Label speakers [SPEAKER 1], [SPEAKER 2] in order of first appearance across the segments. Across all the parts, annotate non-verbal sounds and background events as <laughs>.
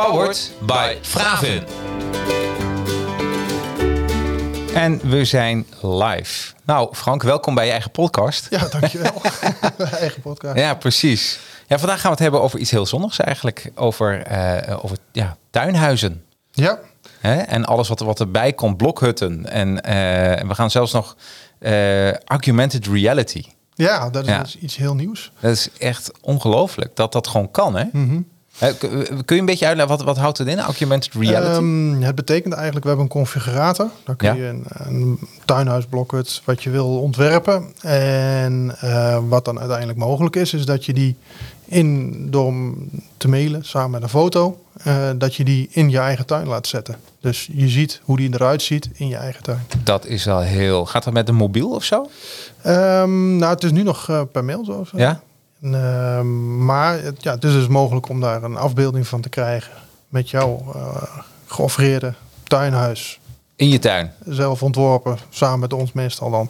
[SPEAKER 1] Powered by Fravin. En we zijn live. Nou, Frank, welkom bij je eigen podcast.
[SPEAKER 2] Ja, dankjewel. <laughs> <laughs> eigen podcast.
[SPEAKER 1] Ja, precies. Ja, vandaag gaan we het hebben over iets heel zonnigs eigenlijk. Over, eh, over ja, tuinhuizen.
[SPEAKER 2] Ja.
[SPEAKER 1] Hè? En alles wat, wat erbij komt, blokhutten. En eh, we gaan zelfs nog eh, augmented reality.
[SPEAKER 2] Ja, dat is
[SPEAKER 1] Ja.
[SPEAKER 2] dus iets heel nieuws.
[SPEAKER 1] Dat is echt ongelooflijk dat dat gewoon kan, hè? K- Kun je een beetje uitleggen, wat, wat houdt het in, augmented reality?
[SPEAKER 2] Ehm, het betekent eigenlijk, we hebben een configurator. Dan kun
[SPEAKER 1] Ja.
[SPEAKER 2] je een, een tuinhuisblokhut wat je wil ontwerpen. En eh, wat dan uiteindelijk mogelijk is, is dat je die in, door hem te mailen samen met een foto, eh, dat je die in je eigen tuin laat zetten. Dus je ziet hoe die eruit ziet in je eigen tuin.
[SPEAKER 1] dat is wel heel... Gaat dat met een mobiel of zo?
[SPEAKER 2] Ehm, nou, het is nu nog eh, per mail zo.
[SPEAKER 1] Ja?
[SPEAKER 2] Ehm, maar het, ja, het is dus mogelijk om daar een afbeelding van te krijgen met jouw eh geoffreerde tuinhuis.
[SPEAKER 1] In je tuin?
[SPEAKER 2] Zelf ontworpen, samen met ons meestal dan.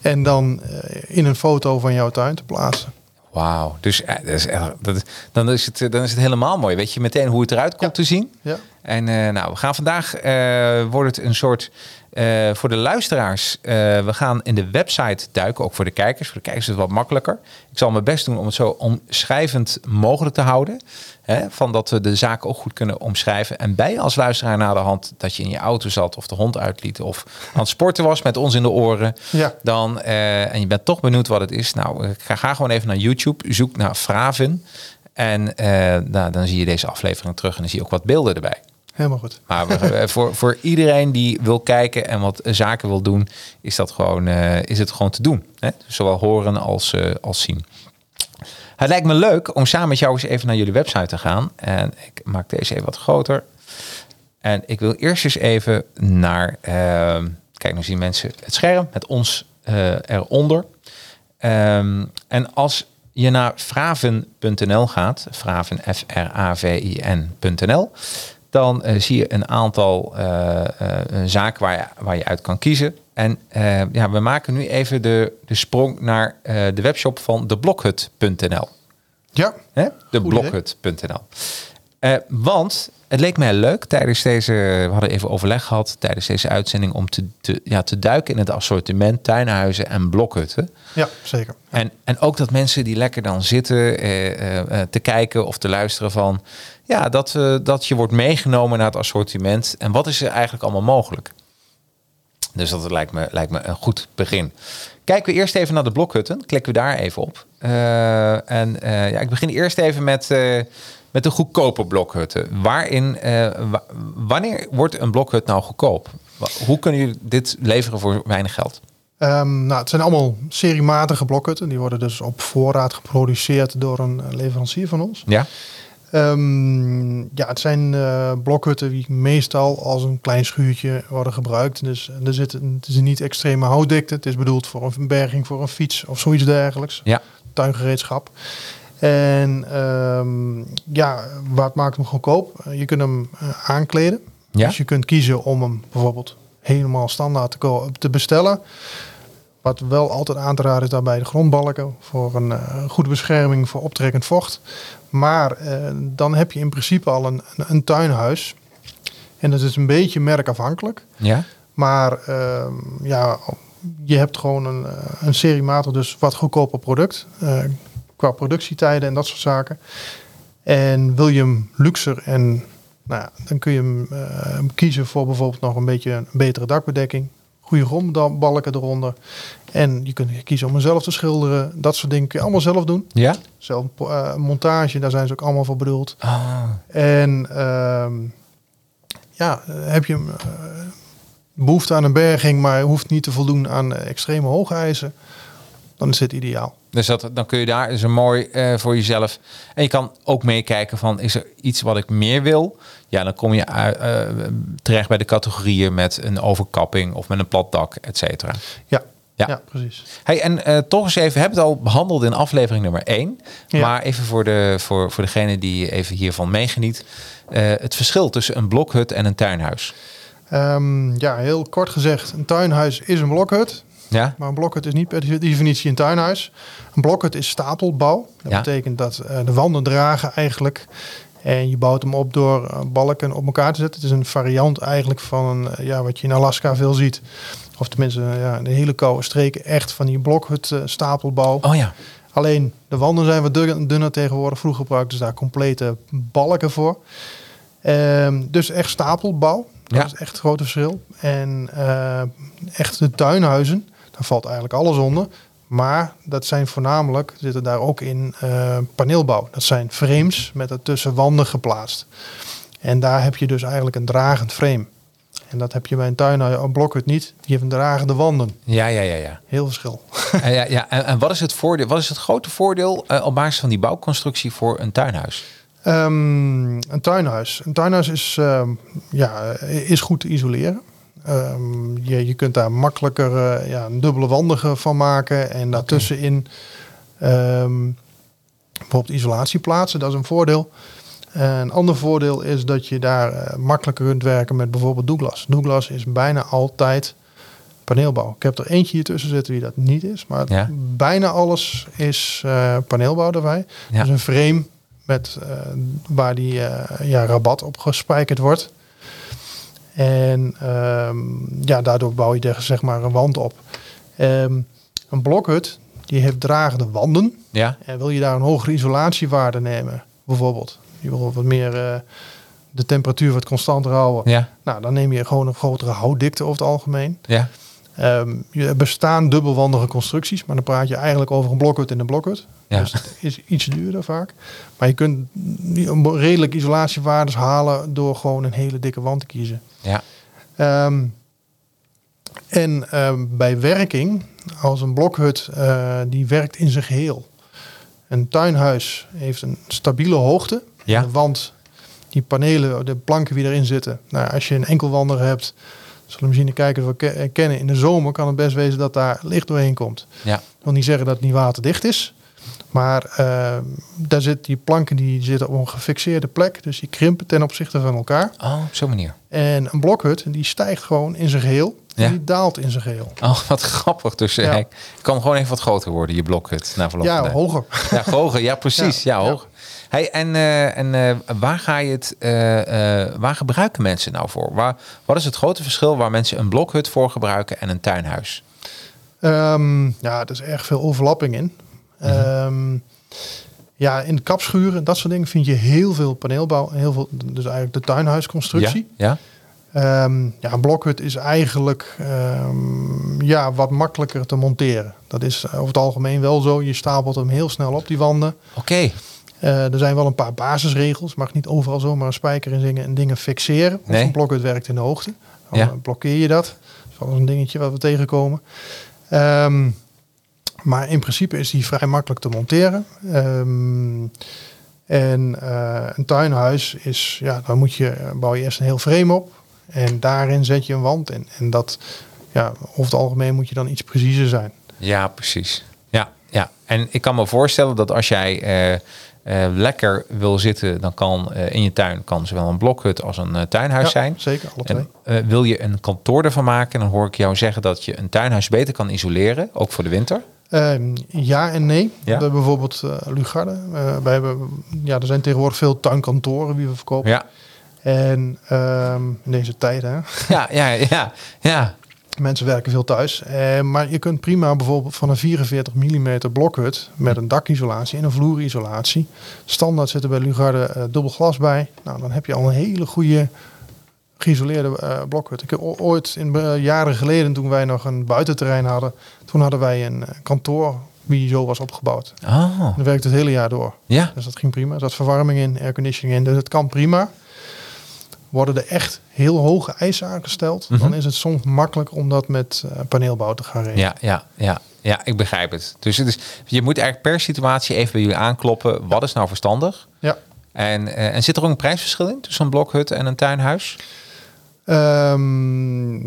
[SPEAKER 2] En dan eh, in een foto van jouw tuin te plaatsen.
[SPEAKER 1] Wauw. Dus eh, dat is, echt- dat is, dan, is het, dan is het helemaal mooi. Weet je meteen hoe het eruit komt te zien?
[SPEAKER 2] Ja.
[SPEAKER 1] En nou, we gaan vandaag, wordt het een soort, eh, voor de luisteraars, eh, we gaan in de website duiken, ook voor de kijkers. Voor de kijkers is het wat makkelijker. Ik zal mijn best doen om het zo omschrijvend mogelijk te houden. Hè, van dat we de zaken ook goed kunnen omschrijven. En bij je als luisteraar na de hand dat je in je auto zat of de hond uitliet of aan het sporten was met ons in de oren.
[SPEAKER 2] Ja.
[SPEAKER 1] Dan, eh, en je bent toch benieuwd wat het is. Nou, ga, ga gewoon even naar YouTube, zoek naar Fravin. En nou, dan zie je deze aflevering terug en dan zie je ook wat beelden erbij.
[SPEAKER 2] Helemaal goed.
[SPEAKER 1] Maar voor, voor iedereen die wil kijken en wat zaken wil doen, is, dat gewoon, eh, is het gewoon te doen. Hè? Zowel horen als, eh, als zien. Het lijkt me leuk om samen met jou eens even naar jullie website te gaan. En ik maak deze even wat groter. En ik wil eerst eens even naar... ehm, kijk, nu zien mensen het scherm met ons eh, eronder. Ehm, en als je naar fraven.nl gaat, fraven, F-R-A-V-I-N.nl, dan eh, zie je een aantal eh, eh, zaken waar je, waar je uit kan kiezen. En ja, we maken nu even de, de sprong naar de webshop van deblokhut.nl.
[SPEAKER 2] Ja.
[SPEAKER 1] Deblokhut.nl. Want het leek mij leuk tijdens deze, we hadden even overleg gehad tijdens deze uitzending om te, te, ja, te duiken in het assortiment tuinhuizen en blokhutten.
[SPEAKER 2] ja zeker.
[SPEAKER 1] En, en ook dat mensen die lekker dan zitten eh, eh, eh, te kijken of te luisteren van... Ja, dat, eh, dat je wordt meegenomen naar het assortiment. En wat is er eigenlijk allemaal mogelijk? Dus dat lijkt me, lijkt me een goed begin. Kijken we eerst even naar de blokhutten. Klikken we daar even op. Eh, en eh, ja, ik begin eerst even met, met de goedkope blokhutten. Waarin, eh, wa- wanneer wordt een blokhut nou goedkoop? Hoe kunnen jullie dit leveren voor weinig geld?
[SPEAKER 2] Ehm, nou, het zijn allemaal seriematige blokhutten. Die worden dus op voorraad geproduceerd door een leverancier van ons.
[SPEAKER 1] Ja?
[SPEAKER 2] Ehm, ja, het zijn eh, blokhutten die meestal als een klein schuurtje worden gebruikt. Dus er zit, het is niet extreme houtdikte. Het is bedoeld voor een berging voor een fiets of zoiets dergelijks.
[SPEAKER 1] Ja.
[SPEAKER 2] Tuingereedschap. En ehm, ja, wat maakt hem goedkoop? Eh, Je kunt hem eh, aankleden.
[SPEAKER 1] Ja?
[SPEAKER 2] Dus je kunt kiezen om hem bijvoorbeeld helemaal standaard te, te bestellen. Wat wel altijd aan te raden is daarbij de grondbalken voor een eh, goede bescherming voor optrekkend vocht. Maar dan heb je in principe al een, een, een tuinhuis. En dat is een beetje merkafhankelijk.
[SPEAKER 1] Ja?
[SPEAKER 2] Maar ehm, ja, je hebt gewoon een, een seriematig, dus wat goedkoper product. Qua productietijden en dat soort zaken. En wil je hem luxer en nou ja, dan kun je hem eh, kiezen voor bijvoorbeeld nog een beetje een betere dakbedekking. Goede grondbalken eronder. En je kunt kiezen om hem zelf te schilderen. Dat soort dingen kun je allemaal zelf doen.
[SPEAKER 1] Ja?
[SPEAKER 2] Zelf eh, montage, daar zijn ze ook allemaal voor bedoeld.
[SPEAKER 1] Ah,
[SPEAKER 2] En ehm, ja, heb je eh, behoefte aan een berging, maar hoeft niet te voldoen aan extreme hoogeisen, dan is dit ideaal.
[SPEAKER 1] Dus dat, dan kun je daar, is een mooi eh, voor jezelf. En je kan ook meekijken van, is er iets wat ik meer wil? Ja, dan kom je eh, terecht bij de categorieën met een overkapping of met een plat dak, et cetera.
[SPEAKER 2] Ja,
[SPEAKER 1] Ja.
[SPEAKER 2] ja. precies.
[SPEAKER 1] Hey, en eh, toch eens even, we hebben het al behandeld in aflevering nummer 1.
[SPEAKER 2] Ja.
[SPEAKER 1] Maar even voor, de, voor, voor degene die even hiervan meegeniet. het verschil tussen een blokhut en een tuinhuis.
[SPEAKER 2] Ehm, ja, heel kort gezegd, een tuinhuis is een blokhut.
[SPEAKER 1] Ja?
[SPEAKER 2] Maar een blokhut is niet per definitie een tuinhuis. Een blokhut is stapelbouw. Dat
[SPEAKER 1] Ja.
[SPEAKER 2] betekent dat eh, de wanden dragen eigenlijk. En je bouwt hem op door eh, balken op elkaar te zetten. Het is een variant eigenlijk van een, eh, ja, wat je in Alaska veel ziet. Of tenminste, ja, de hele koude streken echt van die blokhut stapelbouw.
[SPEAKER 1] Oh ja.
[SPEAKER 2] Alleen de wanden zijn wat dun- dunner tegenwoordig. Vroeger gebruikten ze daar complete balken voor. Ehm, dus echt stapelbouw. Dat
[SPEAKER 1] Ja.
[SPEAKER 2] is echt het grote verschil. En echt de tuinhuizen, daar valt eigenlijk alles onder. Maar dat zijn voornamelijk, zitten daar ook in eh, paneelbouw. Dat zijn frames met ertussen wanden geplaatst. En daar heb je dus eigenlijk een dragend frame. En dat heb je bij een tuinhuis, een blokhut niet. Die heeft een dragende wanden.
[SPEAKER 1] Ja, ja, ja, ja.
[SPEAKER 2] Heel verschil. <laughs>
[SPEAKER 1] en, ja, ja. En, en wat is het voordeel? Wat is het grote voordeel eh, op basis van die bouwconstructie voor een tuinhuis?
[SPEAKER 2] Ehm, een tuinhuis. Een tuinhuis is, ehm, ja, is goed te isoleren. Ehm, je, je kunt daar makkelijker eh, ja, een dubbele wanden van maken. En daartussenin ehm bijvoorbeeld isolatie plaatsen. Dat is een voordeel. een ander voordeel is dat je daar eh, makkelijker kunt werken met bijvoorbeeld Douglas. Douglas is bijna altijd paneelbouw. Ik heb er eentje hier tussen zitten die dat niet is. Maar
[SPEAKER 1] Ja.
[SPEAKER 2] bijna alles is eh, paneelbouw erbij.
[SPEAKER 1] Ja.
[SPEAKER 2] Dus een frame met, eh, waar die eh, ja, rabat op gespijkerd wordt. En ehm, ja, daardoor bouw je er zeg maar een wand op. Ehm, een blokhut die heeft dragende wanden.
[SPEAKER 1] Ja?
[SPEAKER 2] En wil je daar een hogere isolatiewaarde nemen, bijvoorbeeld. Je wil wat meer eh, de temperatuur wat constanter houden.
[SPEAKER 1] Ja?
[SPEAKER 2] Nou, dan neem je gewoon een grotere houtdikte over het algemeen.
[SPEAKER 1] Ja?
[SPEAKER 2] Ehm, je bestaan dubbelwandige constructies, maar dan praat je eigenlijk over een blokhut en een blokhut.
[SPEAKER 1] Ja.
[SPEAKER 2] Dus het is iets duurder vaak. Maar je kunt redelijk isolatiewaardes halen door gewoon een hele dikke wand te kiezen.
[SPEAKER 1] Ja?
[SPEAKER 2] Ehm, en ehm, bij werking, als een blokhut, eh, die werkt in zijn geheel. Een tuinhuis heeft een stabiele hoogte.
[SPEAKER 1] Ja.
[SPEAKER 2] De wand, die panelen, de planken die erin zitten. Nou, als je een enkelwander hebt, zullen misschien de kijkers wel ke- kennen. In de zomer kan het best wezen dat daar licht doorheen komt.
[SPEAKER 1] Ja.
[SPEAKER 2] Ik wil niet zeggen dat het niet waterdicht is. Maar ehm, daar zit die planken die zitten op een gefixeerde plek. Dus die krimpen ten opzichte van elkaar.
[SPEAKER 1] Oh, op zo'n manier.
[SPEAKER 2] En een blokhut die stijgt gewoon in zijn geheel. En
[SPEAKER 1] Ja.
[SPEAKER 2] die daalt in zijn geheel.
[SPEAKER 1] Oh, wat grappig. Dus
[SPEAKER 2] Ja.
[SPEAKER 1] hij kan gewoon even wat groter worden, je blokhut. Na verloop
[SPEAKER 2] Ja, hoger.
[SPEAKER 1] Ja, hoger. Ja, precies. Ja,
[SPEAKER 2] Ja, ja.
[SPEAKER 1] hoger. Hey, en en eh, waar ga je het, eh, eh, waar gebruiken mensen nou voor? Waar, wat is het grote verschil waar mensen een blokhut voor gebruiken en een tuinhuis?
[SPEAKER 2] Ehm, ja, er is erg veel overlapping in.
[SPEAKER 1] Mhm.
[SPEAKER 2] Ehm, ja, in kapschuren, dat soort dingen vind je heel veel paneelbouw. Heel veel, dus eigenlijk de tuinhuisconstructie.
[SPEAKER 1] Ja?
[SPEAKER 2] Ehm, ja, een blokhut is eigenlijk ja, wat makkelijker te monteren. Dat is over het algemeen wel zo. Je stapelt hem heel snel op die wanden.
[SPEAKER 1] Oké.
[SPEAKER 2] Eh, er zijn wel een paar basisregels. Mag niet overal zomaar een spijker in zingen en dingen fixeren. Of
[SPEAKER 1] Nee.
[SPEAKER 2] een blokhut werkt in de hoogte. Dan
[SPEAKER 1] Ja.
[SPEAKER 2] blokkeer je dat. Dat is wel eens een dingetje wat we tegenkomen. Ehm, maar in principe is die vrij makkelijk te monteren. Ehm, en eh, een tuinhuis is, ja, dan moet je, bouw je eerst een heel frame op. En daarin zet je een wand in. En dat, ja, over het algemeen moet je dan iets preciezer zijn.
[SPEAKER 1] Ja, precies. Ja, ja. En ik kan me voorstellen dat als jij eh, eh, lekker wil zitten, dan kan eh, in je tuin kan zowel een blokhut als een eh, tuinhuis
[SPEAKER 2] Ja,
[SPEAKER 1] zijn.
[SPEAKER 2] Zeker, alle twee.
[SPEAKER 1] En wil je een kantoor ervan maken, dan hoor ik jou zeggen dat je een tuinhuis beter kan isoleren, ook voor de winter.
[SPEAKER 2] Ehm, ja en nee.
[SPEAKER 1] Ja.
[SPEAKER 2] We hebben bijvoorbeeld Lugarde. Wij hebben, ja, er zijn tegenwoordig veel tuinkantoren die we verkopen.
[SPEAKER 1] Ja,
[SPEAKER 2] En ehm, in deze tijd, hè,
[SPEAKER 1] ja, ja, ja. ja.
[SPEAKER 2] Mensen werken veel thuis. Eh, maar je kunt prima bijvoorbeeld van een 44 mm blokhut met een dakisolatie en een vloerisolatie. Standaard zit er bij Lugarde eh, dubbel glas bij. Nou, dan heb je al een hele goede geïsoleerde eh, blokhut. Ik heb ooit in eh, jaren geleden, toen wij nog een buitenterrein hadden, toen hadden wij een kantoor wie zo was opgebouwd.
[SPEAKER 1] Oh,
[SPEAKER 2] Dan werkte het hele jaar door.
[SPEAKER 1] ja.
[SPEAKER 2] Dus dat ging prima. Er zat verwarming in, airconditioning in. Dus het kan prima. Worden er echt heel hoge eisen aangesteld,
[SPEAKER 1] Mhm.
[SPEAKER 2] dan is het soms makkelijker om dat met eh, paneelbouw te gaan regelen.
[SPEAKER 1] Ja, ja, ja. Ja, ik begrijp het. Dus het is, je moet eigenlijk per situatie even bij jullie aankloppen. Wat is nou verstandig?
[SPEAKER 2] Ja.
[SPEAKER 1] En, eh, en zit er ook een prijsverschil in tussen een blokhut en een tuinhuis?
[SPEAKER 2] Ehm,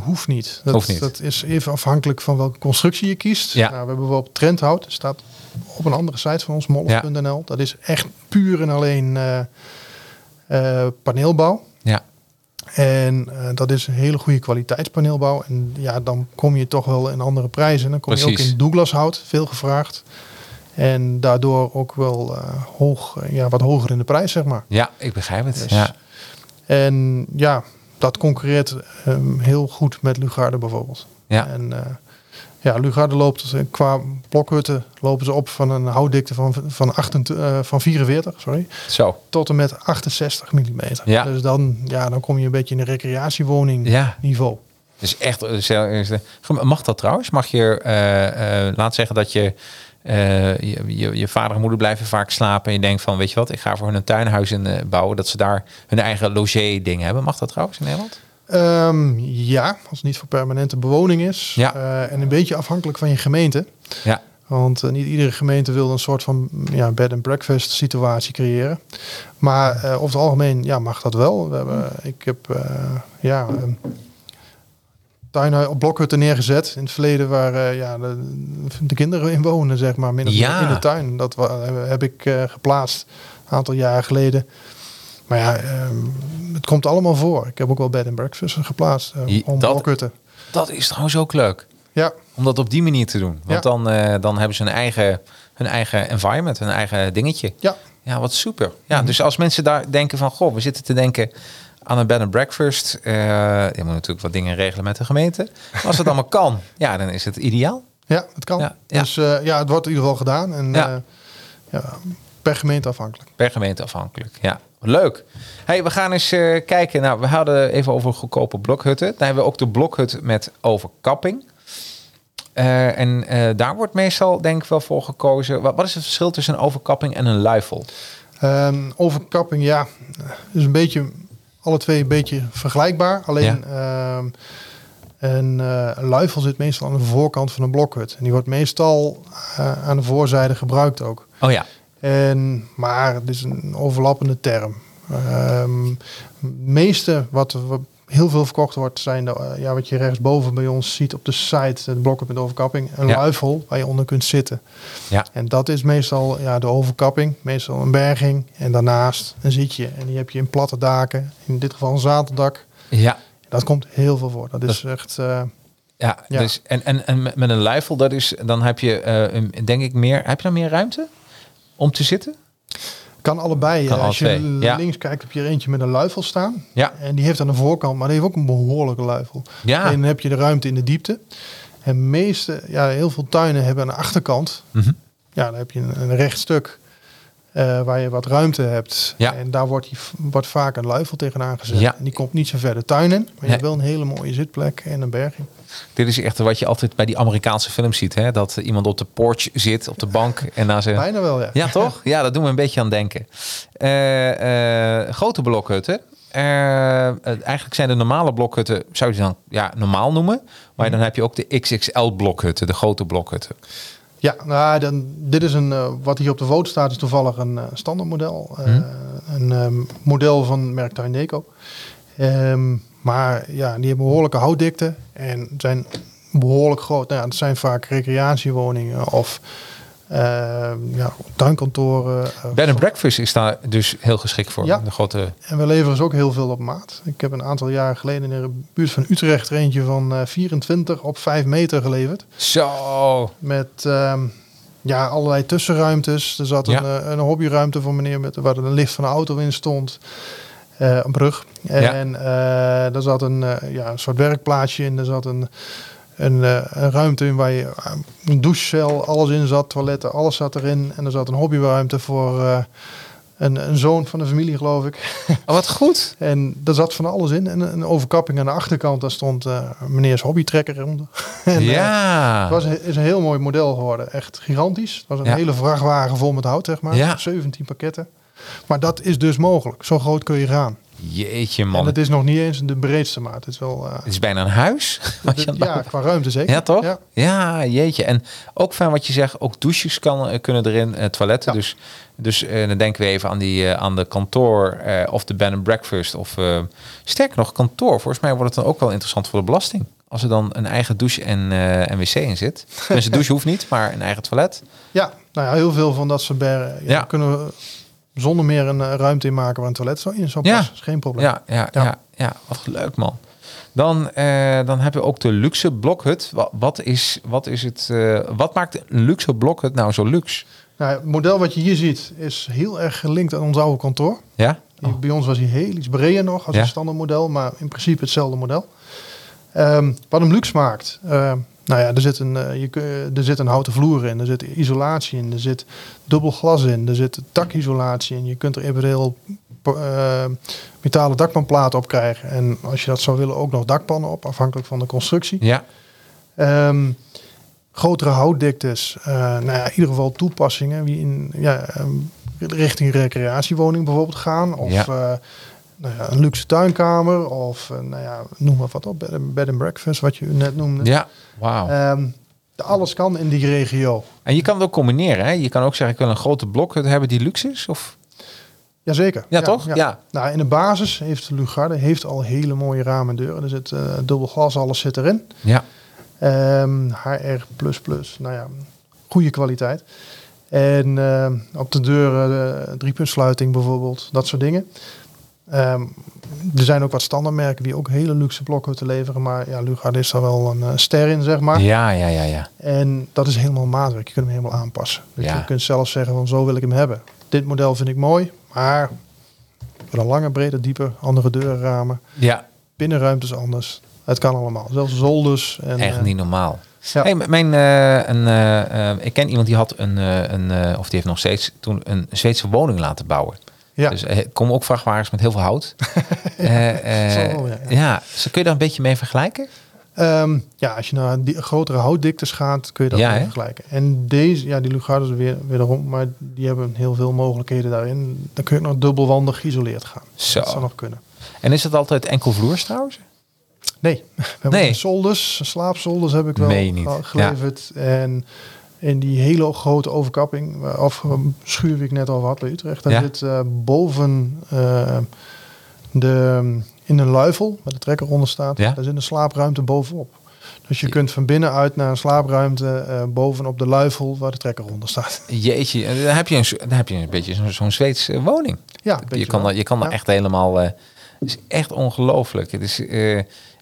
[SPEAKER 2] hoeft niet. Dat,
[SPEAKER 1] Hoeft niet.
[SPEAKER 2] dat is even afhankelijk van welke constructie je kiest.
[SPEAKER 1] Ja.
[SPEAKER 2] Nou, we hebben bijvoorbeeld Trendhout. Staat op een andere site van ons, molf.nl. Dat is echt puur en alleen eh, eh, paneelbouw.
[SPEAKER 1] Ja.
[SPEAKER 2] En eh, dat is een hele goede kwaliteitspaneelbouw. En ja, dan kom je toch wel in andere prijzen. Dan kom je ook in Douglas hout, veel gevraagd. En daardoor ook wel eh, hoog, ja, wat hoger in de prijs, zeg maar.
[SPEAKER 1] Ja, ik begrijp het.
[SPEAKER 2] Dus-
[SPEAKER 1] Ja.
[SPEAKER 2] En ja, dat concurreert ehm, heel goed met Lugarde bijvoorbeeld.
[SPEAKER 1] Ja.
[SPEAKER 2] En ja, Lugarde loopt eh, qua blokhutten lopen ze op van een houtdikte van, van, 28, eh, van 44 sorry,
[SPEAKER 1] Zo.
[SPEAKER 2] tot en met 68 mm.
[SPEAKER 1] Ja.
[SPEAKER 2] Dus dan, ja, dan kom je een beetje in een recreatiewoning
[SPEAKER 1] Ja.
[SPEAKER 2] niveau.
[SPEAKER 1] Dus echt, is, eh, mag dat trouwens? Mag je, eh, eh, laat zeggen dat je, je, je, je vader en moeder blijven vaak slapen en je denkt van, weet je wat, ik ga voor hun een tuinhuis in bouwen, dat ze daar hun eigen logé-ding hebben. Mag dat trouwens in Nederland?
[SPEAKER 2] Ehm, ja, als het niet voor permanente bewoning is.
[SPEAKER 1] Ja.
[SPEAKER 2] Eh, en een beetje afhankelijk van je gemeente.
[SPEAKER 1] Ja.
[SPEAKER 2] Want eh, niet iedere gemeente wil een soort van ja, bed and breakfast situatie creëren. Maar eh, over het algemeen ja, mag dat wel. We hebben, ik heb ja, een tuin op blokhutten neergezet in het verleden waar ja, de, de kinderen in wonen, zeg maar, min of
[SPEAKER 1] Ja.
[SPEAKER 2] in de tuin. Dat heb ik geplaatst een aantal jaren geleden. Maar ja, ehm, het komt allemaal voor. Ik heb ook wel bed and breakfast geplaatst eh, om
[SPEAKER 1] dat-. Dat is trouwens ook leuk.
[SPEAKER 2] Ja,
[SPEAKER 1] Om dat op die manier te doen. Want
[SPEAKER 2] Ja.
[SPEAKER 1] dan, eh, dan hebben ze hun eigen, hun eigen environment, hun eigen dingetje.
[SPEAKER 2] ja.
[SPEAKER 1] Ja, wat super. Ja, dus als mensen daar denken van, goh, we zitten te denken aan een bed and breakfast. eh je moet natuurlijk wat dingen regelen met de gemeente. Maar als het allemaal <laughs> kan, ja, dan is het ideaal.
[SPEAKER 2] Ja, het kan.
[SPEAKER 1] Ja, ja.
[SPEAKER 2] Dus ja, het wordt in ieder geval gedaan. En
[SPEAKER 1] ja,
[SPEAKER 2] per gemeente afhankelijk.
[SPEAKER 1] Per gemeente afhankelijk. Ja, leuk. Hey, we gaan eens eh, kijken. Nou, we hadden even over goedkope blokhutten. Dan hebben we ook de blokhut met overkapping. Eh, en eh, daar wordt meestal denk ik wel voor gekozen. Wat, wat is het verschil tussen een overkapping en een luifel?
[SPEAKER 2] Ehm, overkapping, ja, is een beetje, alle twee een beetje vergelijkbaar. Alleen ehm, een, een luifel zit meestal aan de voorkant van een blokhut. En die wordt meestal aan de voorzijde gebruikt ook.
[SPEAKER 1] Oh ja,
[SPEAKER 2] En, maar het is een overlappende term. Het meeste wat, wat heel veel verkocht wordt, zijn de, eh, ja, wat je rechtsboven bij ons ziet op de site, het blokken met overkapping, een
[SPEAKER 1] Ja.
[SPEAKER 2] luifel waar je onder kunt zitten.
[SPEAKER 1] Ja.
[SPEAKER 2] En dat is meestal ja, de overkapping, meestal een berging en daarnaast een zitje. En die heb je in platte daken, in dit geval een zadeldak.
[SPEAKER 1] ja.
[SPEAKER 2] Dat komt heel veel voor. Dat is echt, eh,
[SPEAKER 1] Ja,
[SPEAKER 2] Ja.
[SPEAKER 1] Dus, en, en, en met- een luifel, dat is, dan heb je, eh, denk ik, meer. Heb je dan meer ruimte om te zitten?
[SPEAKER 2] kan allebei.
[SPEAKER 1] Kan
[SPEAKER 2] Eh, Als
[SPEAKER 1] alle
[SPEAKER 2] je
[SPEAKER 1] ja.
[SPEAKER 2] links kijkt, heb je er eentje met een luifel staan.
[SPEAKER 1] Ja.
[SPEAKER 2] En die heeft aan de voorkant, maar die heeft ook een behoorlijke luifel.
[SPEAKER 1] Ja.
[SPEAKER 2] En dan heb je de ruimte in de diepte. En meeste, ja, heel veel tuinen hebben een achterkant.
[SPEAKER 1] Mhm.
[SPEAKER 2] Ja, dan heb je een, een recht stuk eh, waar je wat ruimte hebt.
[SPEAKER 1] Ja.
[SPEAKER 2] En daar wordt, die, wordt vaak een luifel tegenaan gezet.
[SPEAKER 1] Ja.
[SPEAKER 2] En die komt niet zo ver de tuin in. Maar je
[SPEAKER 1] Nee.
[SPEAKER 2] hebt wel een hele mooie zitplek en een berging.
[SPEAKER 1] Dit is echt wat je altijd bij die Amerikaanse films ziet. Hè? Dat iemand op de porch zit, op de bank. En na zijn...
[SPEAKER 2] Bijna wel, ja.
[SPEAKER 1] Ja, toch? Ja, dat doen we een beetje aan denken. Eh, eh, grote blokhutten. Eh, eigenlijk zijn de normale blokhutten, zou je dan ja, normaal noemen. Maar dan heb je ook de XXL blokhutten, de grote blokhutten.
[SPEAKER 2] Ja, nou, dan, dit is een, wat hier op de foto staat, is toevallig een eh, standaardmodel.
[SPEAKER 1] Hm.
[SPEAKER 2] Een ehm, model van merk Tuindeco. Ehm, maar ja, die hebben behoorlijke houtdikte en zijn behoorlijk groot. Nou ja, het zijn vaak recreatiewoningen of ehm, ja, tuinkantoren. eh,
[SPEAKER 1] Bed and breakfast is daar dus heel geschikt voor.
[SPEAKER 2] Ja.
[SPEAKER 1] De grote...
[SPEAKER 2] En we leveren ze ook heel veel op maat. Ik heb een aantal jaren geleden in de buurt van Utrecht er eentje van eh, 24 op 5 meter geleverd.
[SPEAKER 1] Zo.
[SPEAKER 2] Met ehm, ja, allerlei tussenruimtes. Er zat
[SPEAKER 1] Ja.
[SPEAKER 2] een, eh, een hobbyruimte voor meneer met, waar er een lift van de auto in stond. Eh, een brug. En eh er zat een, eh, ja, een soort werkplaatsje in. Er zat een, een, een ruimte in waar je een douchecel, alles in zat, toiletten, alles zat erin. En er zat een hobbyruimte voor een, een zoon van de familie, geloof ik. <laughs>
[SPEAKER 1] Oh, wat goed.
[SPEAKER 2] En daar zat van alles in. En een overkapping aan de achterkant, daar stond eh meneers hobbytrekker onder. <laughs> en,
[SPEAKER 1] ja.
[SPEAKER 2] het was een, is een heel mooi model geworden. Echt gigantisch. Het was een
[SPEAKER 1] Ja.
[SPEAKER 2] hele vrachtwagen vol met hout, zeg maar.
[SPEAKER 1] Ja.
[SPEAKER 2] 17 pakketten. Maar dat is dus mogelijk. Zo groot kun je gaan.
[SPEAKER 1] Jeetje
[SPEAKER 2] En
[SPEAKER 1] man.
[SPEAKER 2] het is nog niet eens de breedste maat. Het is wel... eh,
[SPEAKER 1] Het is bijna een huis. <laughs> Wat je
[SPEAKER 2] ja, qua ruimte zeker.
[SPEAKER 1] Ja, toch?
[SPEAKER 2] Ja.
[SPEAKER 1] Ja. jeetje. En ook fijn wat je zegt, ook douches kan, eh, kunnen erin, eh, toiletten.
[SPEAKER 2] Ja.
[SPEAKER 1] Dus, dus dan denken we even aan, die, aan de kantoor of de bed and breakfast. Of sterker nog, kantoor. Volgens mij wordt het dan ook wel interessant voor de belasting. Als er dan een eigen douche en, en wc in zit. <laughs> Dus de douche hoeft niet, maar een eigen toilet.
[SPEAKER 2] Ja, nou ja, heel veel van dat soort bergen Ja. kunnen we zonder meer een eh, ruimte in maken waar een toilet zo in zou
[SPEAKER 1] Ja.
[SPEAKER 2] passen. Is geen probleem.
[SPEAKER 1] Ja, ja, ja.
[SPEAKER 2] Ja.
[SPEAKER 1] ja, wat leuk man. Dan, eh, dan hebben we ook de luxe blokhut. Wat, wat, is, wat, is het, eh, wat maakt een luxe blokhut nou zo luxe?
[SPEAKER 2] Nou, het model wat je hier ziet is heel erg gelinkt aan ons oude kantoor.
[SPEAKER 1] Ja?
[SPEAKER 2] Bij ons was hij heel iets breder nog als
[SPEAKER 1] Ja.
[SPEAKER 2] een standaard model, maar in principe hetzelfde model. Ehm, wat hem luxe maakt, ehm, nou ja, er zit, een, eh, je, er zit een houten vloer in, er zit isolatie in, er zit dubbel glas in, er zit dakisolatie in. Je kunt er eventueel eh, metalen dakpanplaten op krijgen. En als je dat zou willen, ook nog dakpannen op, afhankelijk van de constructie.
[SPEAKER 1] Ja.
[SPEAKER 2] Ehm, grotere houtdiktes. eh nou ja, in ieder geval toepassingen die in ja, ehm, richting recreatiewoning bijvoorbeeld gaan. Of
[SPEAKER 1] Ja.
[SPEAKER 2] Eh, nou ja, een luxe tuinkamer. Of eh, nou ja, noem maar wat op. Bed, and- bed and breakfast, wat je net noemde.
[SPEAKER 1] Ja, wauw.
[SPEAKER 2] Ehm, alles kan in die regio.
[SPEAKER 1] En je kan het ook combineren. Hè? Je kan ook zeggen, ik wil een grote blokhut hebben die luxe is. Of...
[SPEAKER 2] Jazeker.
[SPEAKER 1] Ja, toch? Ja.
[SPEAKER 2] Nou, in de basis heeft Lugarde heeft al hele mooie ramen en deuren. Er zit eh, dubbel glas, alles zit erin.
[SPEAKER 1] Ja.
[SPEAKER 2] Ehm, HR++, nou ja, goede kwaliteit. En ehm, op de deuren uh, driepuntsluiting bijvoorbeeld, dat soort dingen. Ehm, er zijn ook wat standaardmerken die ook hele luxe blokhutten leveren. Maar ja, Lugard is daar wel een eh, ster in, zeg maar.
[SPEAKER 1] Ja, ja, ja, ja.
[SPEAKER 2] En dat is helemaal maatwerk. Je kunt hem helemaal aanpassen. Dus
[SPEAKER 1] Ja.
[SPEAKER 2] je kunt zelf zeggen van zo wil ik hem hebben. Dit model vind ik mooi, maar voor een lange, brede, diepe, andere deurenramen.
[SPEAKER 1] Ja,
[SPEAKER 2] Binnenruimtes anders. Het kan allemaal. Zelfs zolders. En,
[SPEAKER 1] echt
[SPEAKER 2] eh,
[SPEAKER 1] niet normaal.
[SPEAKER 2] ja.
[SPEAKER 1] Hey, mijn, eh, een, ik ken iemand die had een, een of die heeft nog steeds toen een Zweedse woning laten bouwen.
[SPEAKER 2] Ja.
[SPEAKER 1] Dus er komen ook vrachtwagens met heel veel hout. Eh, <laughs> eh,
[SPEAKER 2] ja, ja.
[SPEAKER 1] ja, dus kun je daar een beetje mee vergelijken?
[SPEAKER 2] Ehm, ja, als je naar die grotere houtdiktes gaat, kun je dat
[SPEAKER 1] Ja,
[SPEAKER 2] vergelijken. En deze, ja, die Lugardes weer, wederom, maar die hebben heel veel mogelijkheden daarin. Dan kun je ook nog dubbelwandig geïsoleerd gaan.
[SPEAKER 1] Zo.
[SPEAKER 2] Dat zou nog kunnen.
[SPEAKER 1] En is het altijd enkel vloers trouwens?
[SPEAKER 2] Nee, <laughs> we hebben
[SPEAKER 1] Nee.
[SPEAKER 2] zolders, slaapzolders heb ik wel geleverd. En in die hele grote overkapping, eh, of eh, schuur wie ik net al had bij Utrecht, daar
[SPEAKER 1] Ja.
[SPEAKER 2] zit eh, boven eh, de, in een luifel, waar de trekker onder staat,
[SPEAKER 1] Ja.
[SPEAKER 2] daar zit een slaapruimte bovenop. Dus je kunt van binnenuit naar een slaapruimte eh, bovenop de luifel waar de trekker onder staat. <laughs>
[SPEAKER 1] Jeetje, dan heb je een, dan heb je een beetje zo'n zo'n Zweedse woning.
[SPEAKER 2] Ja,
[SPEAKER 1] je kan,
[SPEAKER 2] wel.
[SPEAKER 1] er- je kan er
[SPEAKER 2] Ja.
[SPEAKER 1] echt helemaal. eh, het is echt ongelooflijk. Het is, eh,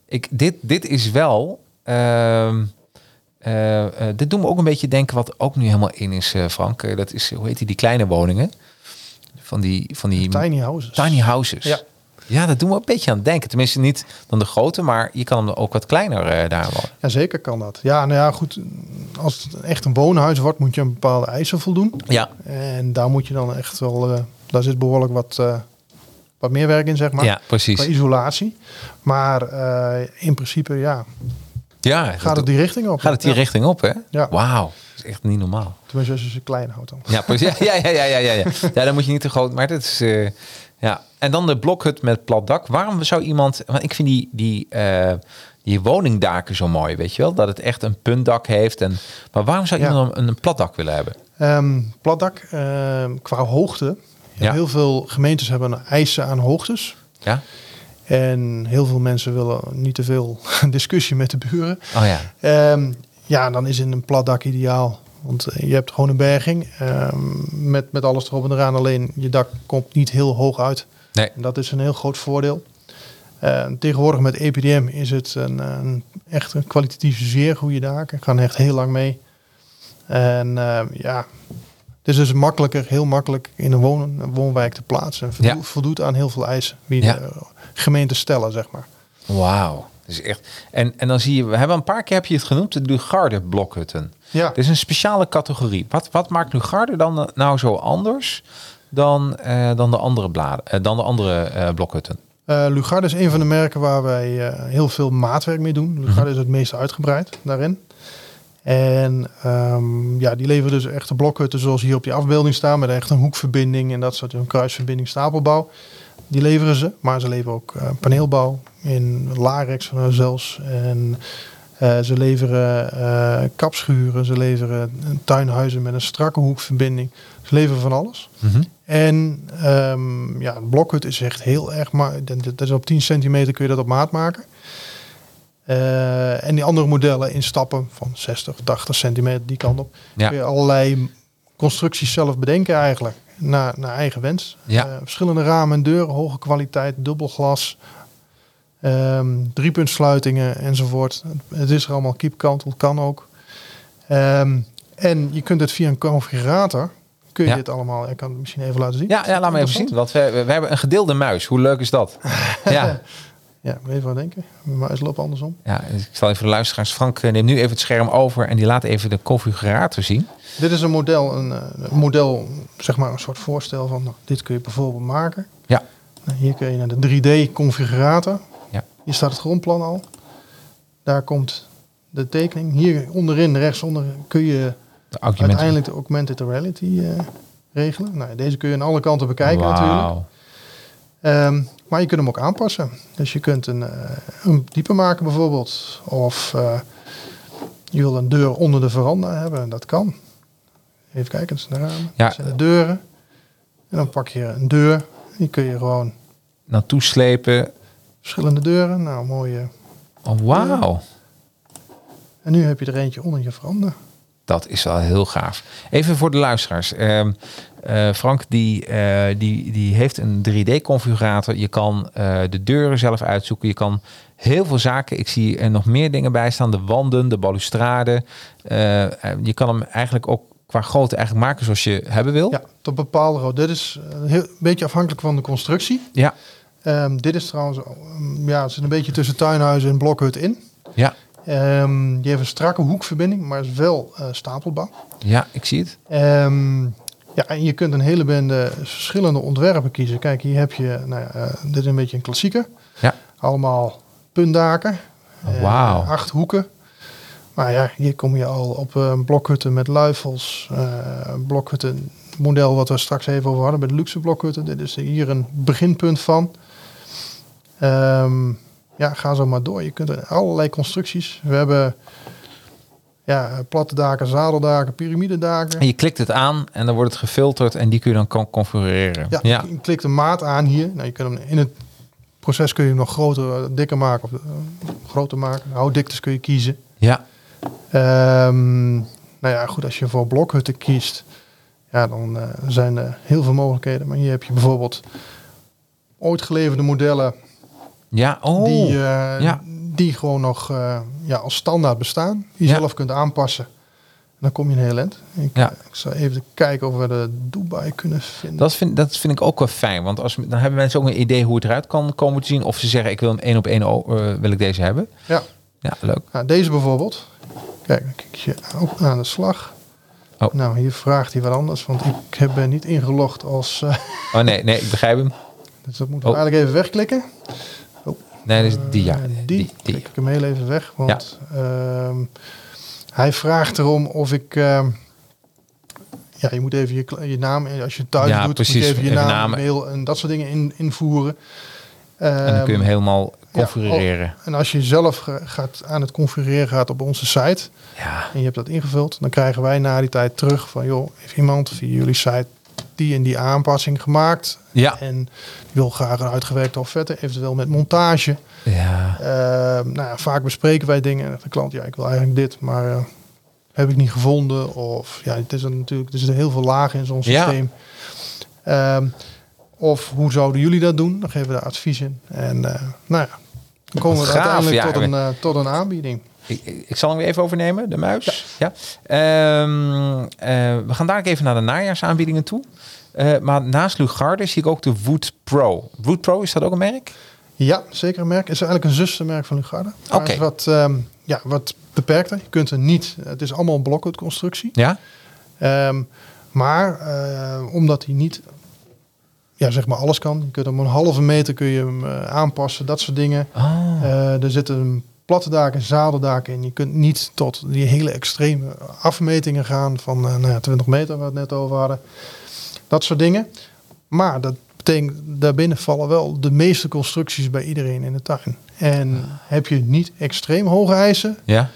[SPEAKER 1] ik, dit, dit is wel. ehm, eh, dit doet me ook een beetje denken wat ook nu helemaal in is, eh, Frank. Dat is, hoe heet die, die kleine woningen? Van die, van die
[SPEAKER 2] Tiny houses.
[SPEAKER 1] tiny houses.
[SPEAKER 2] Ja.
[SPEAKER 1] ja, dat doen we een beetje aan het denken. Tenminste, niet dan de grote, maar je kan hem ook wat kleiner daar wonen.
[SPEAKER 2] Ja, zeker kan dat. Ja, nou ja, goed. Als het echt een woonhuis wordt, moet je een bepaalde eisen voldoen.
[SPEAKER 1] Ja,
[SPEAKER 2] En daar moet je dan echt wel, daar zit behoorlijk wat, wat meer werk in, zeg maar.
[SPEAKER 1] ja precies.
[SPEAKER 2] Qua isolatie. Maar in principe, ja,
[SPEAKER 1] Ja,
[SPEAKER 2] gaat het die richting op.
[SPEAKER 1] gaat het die
[SPEAKER 2] Ja.
[SPEAKER 1] richting op, hè?
[SPEAKER 2] Ja.
[SPEAKER 1] Wauw, dat is echt niet normaal.
[SPEAKER 2] Tenminste, als je ze klein houdt dan.
[SPEAKER 1] Ja, precies. Ja, ja, ja, ja, ja, ja. Ja, dan moet je niet te groot. Maar dat is. eh, ja. En dan de blokhut met plat dak. Waarom zou iemand. Want ik vind die, die, eh, die woningdaken zo mooi, weet je wel? Dat het echt een puntdak heeft. En, maar waarom zou iemand een, een plat dak willen hebben?
[SPEAKER 2] Ehm platdak, ehm, qua hoogte. Heel veel gemeentes hebben eisen aan hoogtes.
[SPEAKER 1] Ja?
[SPEAKER 2] En heel veel mensen willen niet te veel <laughs> discussie met de buren.
[SPEAKER 1] Oh ja.
[SPEAKER 2] Ehm, ja, dan is in een plat dak ideaal. Want eh, je hebt gewoon een berging ehm, met, met alles erop en eraan. Alleen je dak komt niet heel hoog uit.
[SPEAKER 1] Nee.
[SPEAKER 2] En dat is een heel groot voordeel. Eh, tegenwoordig met EPDM is het een, een echt een kwalitatief zeer goede daken. Gaan echt heel lang mee. En eh, ja, het is dus makkelijker, heel makkelijk in een, woon, een woonwijk te plaatsen. En voldoet,
[SPEAKER 1] Ja.
[SPEAKER 2] voldoet aan heel veel eisen
[SPEAKER 1] Ja.
[SPEAKER 2] de gemeenten stellen, zeg maar.
[SPEAKER 1] Wauw. Is echt. En, en dan zie je, we hebben een paar keer heb je het genoemd, de Lugarde blokhutten.
[SPEAKER 2] Ja,
[SPEAKER 1] is een speciale categorie. Wat, wat maakt Lugarde dan nou zo anders dan, eh, dan de andere bladen, eh, dan de andere eh, blokhutten?
[SPEAKER 2] Eh Lugarde is een van de merken waar wij eh, heel veel maatwerk mee doen. Lugarde is het meest uitgebreid daarin. En ehm, ja, die leveren dus echte blokhutten zoals hier op die afbeelding staan. Met echt een hoekverbinding en dat soort een kruisverbinding stapelbouw. Die leveren ze, maar ze leveren ook eh, paneelbouw in Larex zelfs. En eh, ze leveren eh, kapschuren, ze leveren tuinhuizen met een strakke hoekverbinding. Ze leveren van alles.
[SPEAKER 1] Mhm.
[SPEAKER 2] En ehm, ja, een blokhut is echt heel erg, maar dat is op 10 centimeter kun je dat op maat maken. En die andere modellen in stappen van 60, 80 centimeter die kant op.
[SPEAKER 1] Ja.
[SPEAKER 2] Kun je allerlei constructies zelf bedenken eigenlijk. Naar, naar eigen wens.
[SPEAKER 1] Ja.
[SPEAKER 2] Eh, verschillende ramen en deuren, hoge kwaliteit, dubbelglas. ehm driepuntsluitingen enzovoort. Het is er allemaal keepkantel, kan ook. Ehm, en je kunt het via een configurator. Kun je
[SPEAKER 1] Ja.
[SPEAKER 2] dit allemaal, ik kan het misschien even laten zien.
[SPEAKER 1] Ja, ja, laat me even zien. Want we, we hebben een gedeelde muis. Hoe leuk is dat? <laughs> ja.
[SPEAKER 2] Ja, moet even aan denken. Mijn muis loopt andersom.
[SPEAKER 1] ja, ik zal even de luisteraars. Frank eh, neemt nu even het scherm over en die laat even de configurator zien.
[SPEAKER 2] Dit is een model, een, eh, een model, zeg maar een soort voorstel van, nou, dit kun je bijvoorbeeld maken.
[SPEAKER 1] Ja.
[SPEAKER 2] Nou, hier kun je naar de 3D configurator.
[SPEAKER 1] Ja.
[SPEAKER 2] Hier staat het grondplan al. Daar komt de tekening. Hier onderin, rechtsonder, kun je
[SPEAKER 1] De
[SPEAKER 2] uiteindelijk de augmented reality eh, regelen. Nou, deze kun je aan alle kanten bekijken natuurlijk. Ehm, maar je kunt hem ook aanpassen. Dus je kunt een, eh, een diepe maken bijvoorbeeld. Of eh, je wil een deur onder de veranda hebben. Dat kan. Even kijken, dat zijn de ramen.
[SPEAKER 1] Ja.
[SPEAKER 2] Dat zijn de deuren. En dan pak je een deur. Die kun je gewoon
[SPEAKER 1] Naartoe slepen.
[SPEAKER 2] verschillende deuren. Nou, mooie.
[SPEAKER 1] Oh, wauw.
[SPEAKER 2] En nu heb je er eentje onder je veranda.
[SPEAKER 1] Dat is wel heel gaaf. Even voor de luisteraars. Ehm, eh, Frank die, eh, die, die heeft een 3D-configurator. Je kan eh, de deuren zelf uitzoeken. Je kan heel veel zaken. Ik zie er nog meer dingen bij staan. De wanden, de balustrade. Je kan hem eigenlijk ook qua grootte eigenlijk maken zoals je hebben wil.
[SPEAKER 2] Ja, tot bepaalde. Dit is eh, heel, een beetje afhankelijk van de constructie.
[SPEAKER 1] Ja.
[SPEAKER 2] Ehm, dit is trouwens, um, ja, het zit een beetje tussen tuinhuizen en blokhut in.
[SPEAKER 1] Ja.
[SPEAKER 2] Ehm, die heeft een strakke hoekverbinding, maar is wel stapelbouw.
[SPEAKER 1] ja, ik zie het.
[SPEAKER 2] Ja, en je kunt een hele bende verschillende ontwerpen kiezen. Kijk, hier heb je, nou ja, eh, dit is een beetje een klassieker.
[SPEAKER 1] Ja.
[SPEAKER 2] Allemaal puntdaken. Eh,
[SPEAKER 1] Wauw.
[SPEAKER 2] acht hoeken. Maar ja, hier kom je al op een blokhutten met luifels. eh blokhutten, model wat we straks even over hadden de luxe blokhutten. Dit is hier een beginpunt van. Ehm, ja, ga zo maar door. Je kunt er allerlei constructies. We hebben ja, platte daken, zadeldaken, piramidedaken.
[SPEAKER 1] En je klikt het aan en dan wordt het gefilterd en die kun je dan kan configureren.
[SPEAKER 2] Ja,
[SPEAKER 1] ja.
[SPEAKER 2] je klikt de maat aan hier. Nou, je kunt hem in het proces kun je hem nog groter, dikker maken of eh, groter maken. Houtdiktes kun je kiezen.
[SPEAKER 1] ja.
[SPEAKER 2] Ehm, nou ja, goed, als je voor blokhutten kiest, ja, dan eh, zijn er heel veel mogelijkheden. Maar hier heb je bijvoorbeeld ooit geleverde modellen
[SPEAKER 1] Ja, oh.
[SPEAKER 2] die, eh,
[SPEAKER 1] ja.
[SPEAKER 2] Die gewoon nog eh, ja, als standaard bestaan. Die je
[SPEAKER 1] Ja.
[SPEAKER 2] zelf kunt aanpassen. En dan kom je een heel eind. Ik,
[SPEAKER 1] Ja.
[SPEAKER 2] ik zal even kijken of we de Dubai kunnen vinden.
[SPEAKER 1] Dat vind, dat vind ik ook wel fijn. Want als, dan hebben mensen ook een idee hoe het eruit kan komen te zien. Of ze zeggen, ik wil hem één op één, oh, eh, wil ik deze hebben.
[SPEAKER 2] Ja.
[SPEAKER 1] Ja, leuk.
[SPEAKER 2] Nou, deze bijvoorbeeld. Kijk, dan kijk je ook aan de slag.
[SPEAKER 1] Oh.
[SPEAKER 2] Nou, hier vraagt hij wat anders, want ik heb- niet ingelogd als... eh,
[SPEAKER 1] Oh nee, nee, ik begrijp hem. <laughs>
[SPEAKER 2] dus dat moeten we
[SPEAKER 1] Oh.
[SPEAKER 2] eigenlijk even wegklikken.
[SPEAKER 1] Nee, dat is die, ja.
[SPEAKER 2] Eh,
[SPEAKER 1] Die,
[SPEAKER 2] die, ik hem heel even weg, want ehm, hij vraagt erom of ik... ehm, ja, je moet even je, je naam, als je thuis
[SPEAKER 1] Ja,
[SPEAKER 2] doet,
[SPEAKER 1] precies.
[SPEAKER 2] moet je even je
[SPEAKER 1] Even
[SPEAKER 2] naam,
[SPEAKER 1] naam.
[SPEAKER 2] mail en dat soort dingen in, invoeren.
[SPEAKER 1] En dan kun je hem
[SPEAKER 2] Ehm,
[SPEAKER 1] helemaal configureren.
[SPEAKER 2] En als je zelf gaat aan het configureren gaat op onze site,
[SPEAKER 1] Ja,
[SPEAKER 2] en je hebt dat ingevuld, dan krijgen wij na die tijd terug van joh, heeft iemand via jullie site die en die aanpassing gemaakt
[SPEAKER 1] ja.
[SPEAKER 2] en wil graag een uitgewerkte offerte, eventueel met montage.
[SPEAKER 1] ja.
[SPEAKER 2] Ehm, nou ja, vaak bespreken wij dingen en de klant, ja, ik wil eigenlijk dit, maar eh, heb ik niet gevonden. Of ja, het is er natuurlijk, er zitten heel veel lagen in zo'n
[SPEAKER 1] Ja.
[SPEAKER 2] systeem. Ehm, of hoe zouden jullie dat doen? Dan geven we daar advies in. En eh, nou ja, dan komen we
[SPEAKER 1] gaaf,
[SPEAKER 2] uiteindelijk
[SPEAKER 1] ja.
[SPEAKER 2] tot, een, eh, tot een aanbieding.
[SPEAKER 1] Ik, ik zal hem weer even overnemen, de muis. Ja. Ehm, eh, we gaan daar even naar de najaarsaanbiedingen toe. Eh, maar naast Lugarde zie ik ook de Wood Pro. Wood Pro, is dat ook een merk?
[SPEAKER 2] Ja, zeker een merk. Is eigenlijk een zustermerk van Lugarde.
[SPEAKER 1] Oké.
[SPEAKER 2] is wat, ehm, ja, wat beperkter. Je kunt er niet. Het is allemaal een blokhoutconstructie.
[SPEAKER 1] Ja?
[SPEAKER 2] Ehm, maar eh, omdat hij niet, ja, zeg maar alles kan. Je kunt hem een halve meter kun je hem aanpassen, dat soort dingen.
[SPEAKER 1] Oh.
[SPEAKER 2] Eh, er zitten platte daken, zadeldaken in. Je kunt niet tot die hele extreme afmetingen gaan van eh, nou ja, 20 meter, waar we het net over hadden. Dat soort dingen. Maar dat betekent, daarbinnen vallen wel de meeste constructies bij iedereen in de tuin. En heb je niet extreem hoge eisen,
[SPEAKER 1] Ja?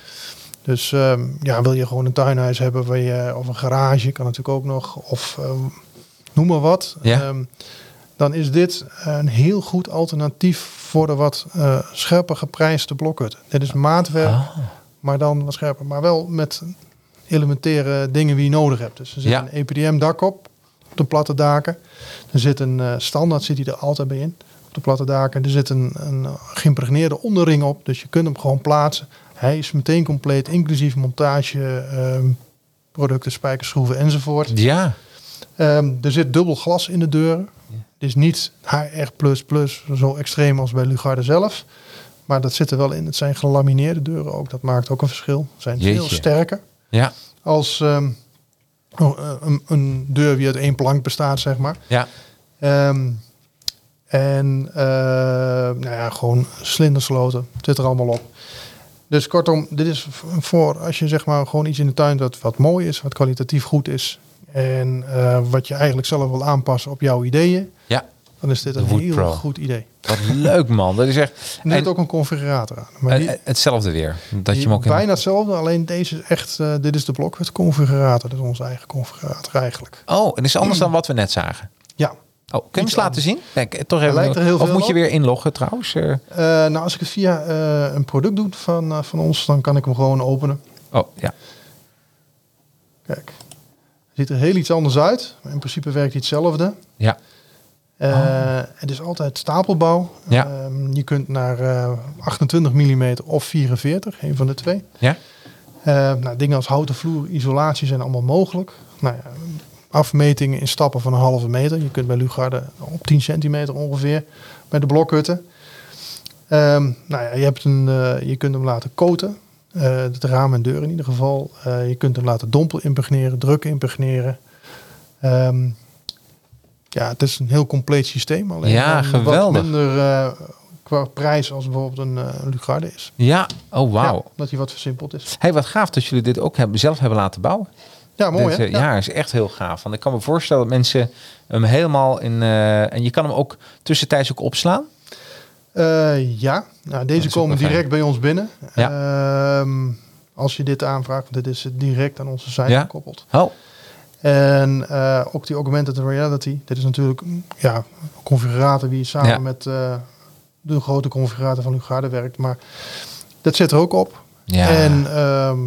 [SPEAKER 2] dus ehm, ja, wil je gewoon een tuinhuis hebben waar je, of een garage, kan natuurlijk ook nog, of ehm, noem maar wat.
[SPEAKER 1] Ja.
[SPEAKER 2] Ehm, dan is dit een heel goed alternatief voor de wat eh, scherper geprijsde blokhutten. Dit is maatwerk,
[SPEAKER 1] Ah.
[SPEAKER 2] maar dan wat scherper. Maar wel met elementaire dingen die je nodig hebt. Dus er zit
[SPEAKER 1] Ja.
[SPEAKER 2] een EPDM-dak op, op de platte daken. Er zit een eh, standaard, zit hij er altijd bij in, op de platte daken. Er zit een, een geïmpregneerde onderring op, dus je kunt hem gewoon plaatsen. Hij is meteen compleet, inclusief montage, ehm, producten, spijkers, schroeven enzovoort.
[SPEAKER 1] Ja.
[SPEAKER 2] Ehm, er zit dubbel glas in de deuren. Is niet HR++, zo extreem als bij Lugarde zelf. Maar dat zit er wel in. Het zijn gelamineerde deuren ook. Dat maakt ook een verschil. Zijn veel sterker
[SPEAKER 1] Ja.
[SPEAKER 2] als ehm, oh, eh, een, een deur die uit één plank bestaat, zeg maar.
[SPEAKER 1] Ja.
[SPEAKER 2] Ehm, en eh, nou ja, gewoon slindersloten. Het zit er allemaal op. Dus kortom, dit is voor als je zeg maar gewoon iets in de tuin dat wat mooi is, wat kwalitatief goed is. En eh, wat je eigenlijk zelf wil aanpassen op jouw ideeën.
[SPEAKER 1] Ja.
[SPEAKER 2] Dan is dit een heel
[SPEAKER 1] Pro.
[SPEAKER 2] goed idee.
[SPEAKER 1] Wat leuk man. Dat is echt
[SPEAKER 2] En er ook een configurator aan. Maar die,
[SPEAKER 1] eh, hetzelfde weer. Dat je hem ook in-
[SPEAKER 2] bijna hetzelfde, alleen deze is echt, eh, dit is de Blockhut configurator. Dat is onze eigen configurator eigenlijk.
[SPEAKER 1] Oh, en is anders dan wat we net zagen.
[SPEAKER 2] Ja,
[SPEAKER 1] Oh, kun je hem eens laten zien? Kijk, toch even.
[SPEAKER 2] lijkt er heel
[SPEAKER 1] of
[SPEAKER 2] veel
[SPEAKER 1] moet je weer inloggen trouwens? Eh,
[SPEAKER 2] Eh, nou, als ik het via eh, een product doe van, eh, van ons, dan kan ik hem gewoon openen.
[SPEAKER 1] oh, ja.
[SPEAKER 2] Kijk, ziet er heel iets anders uit. Maar in principe werkt hij hetzelfde.
[SPEAKER 1] Ja.
[SPEAKER 2] Eh, Het is altijd stapelbouw.
[SPEAKER 1] Oh. Ja.
[SPEAKER 2] Ehm, je kunt naar eh, 28 mm of 44, een van de twee.
[SPEAKER 1] Ja?
[SPEAKER 2] Eh, nou, dingen als houten vloer, isolatie zijn allemaal mogelijk. Nou ja, afmetingen in stappen van een halve meter. Je kunt bij Lugarde op 10 centimeter ongeveer bij de blokhutten. Ehm, nou ja, je, hebt een, eh, je kunt hem laten koten. Eh het raam en deur in ieder geval. Eh, je kunt hem laten dompel impregneren, druk impregneren. Ehm, ja, het is een heel compleet systeem. Alleen
[SPEAKER 1] Ja, geweldig.
[SPEAKER 2] Wat minder eh, qua prijs als bijvoorbeeld een, Lugarde is.
[SPEAKER 1] Ja, oh wauw.
[SPEAKER 2] Ja, dat hij wat versimpeld is.
[SPEAKER 1] Hey, wat gaaf dat jullie dit ook hebben, zelf hebben laten bouwen.
[SPEAKER 2] Ja, mooi
[SPEAKER 1] Dit,
[SPEAKER 2] hè?
[SPEAKER 1] ja. is echt heel gaaf. Want ik kan me voorstellen dat mensen hem helemaal in... en je kan hem ook tussentijds ook opslaan.
[SPEAKER 2] Eh, ja, nou, deze komen direct bij ons binnen. Ehm, als je dit aanvraagt, want dit is direct aan onze site
[SPEAKER 1] Ja.
[SPEAKER 2] gekoppeld.
[SPEAKER 1] Oh,
[SPEAKER 2] En eh, ook die augmented reality. Dit is natuurlijk mm, ja, een configurator die samen
[SPEAKER 1] Ja.
[SPEAKER 2] met eh, de grote configurator van Lugarde werkt. Maar dat zit er ook op.
[SPEAKER 1] ja.
[SPEAKER 2] En ehm,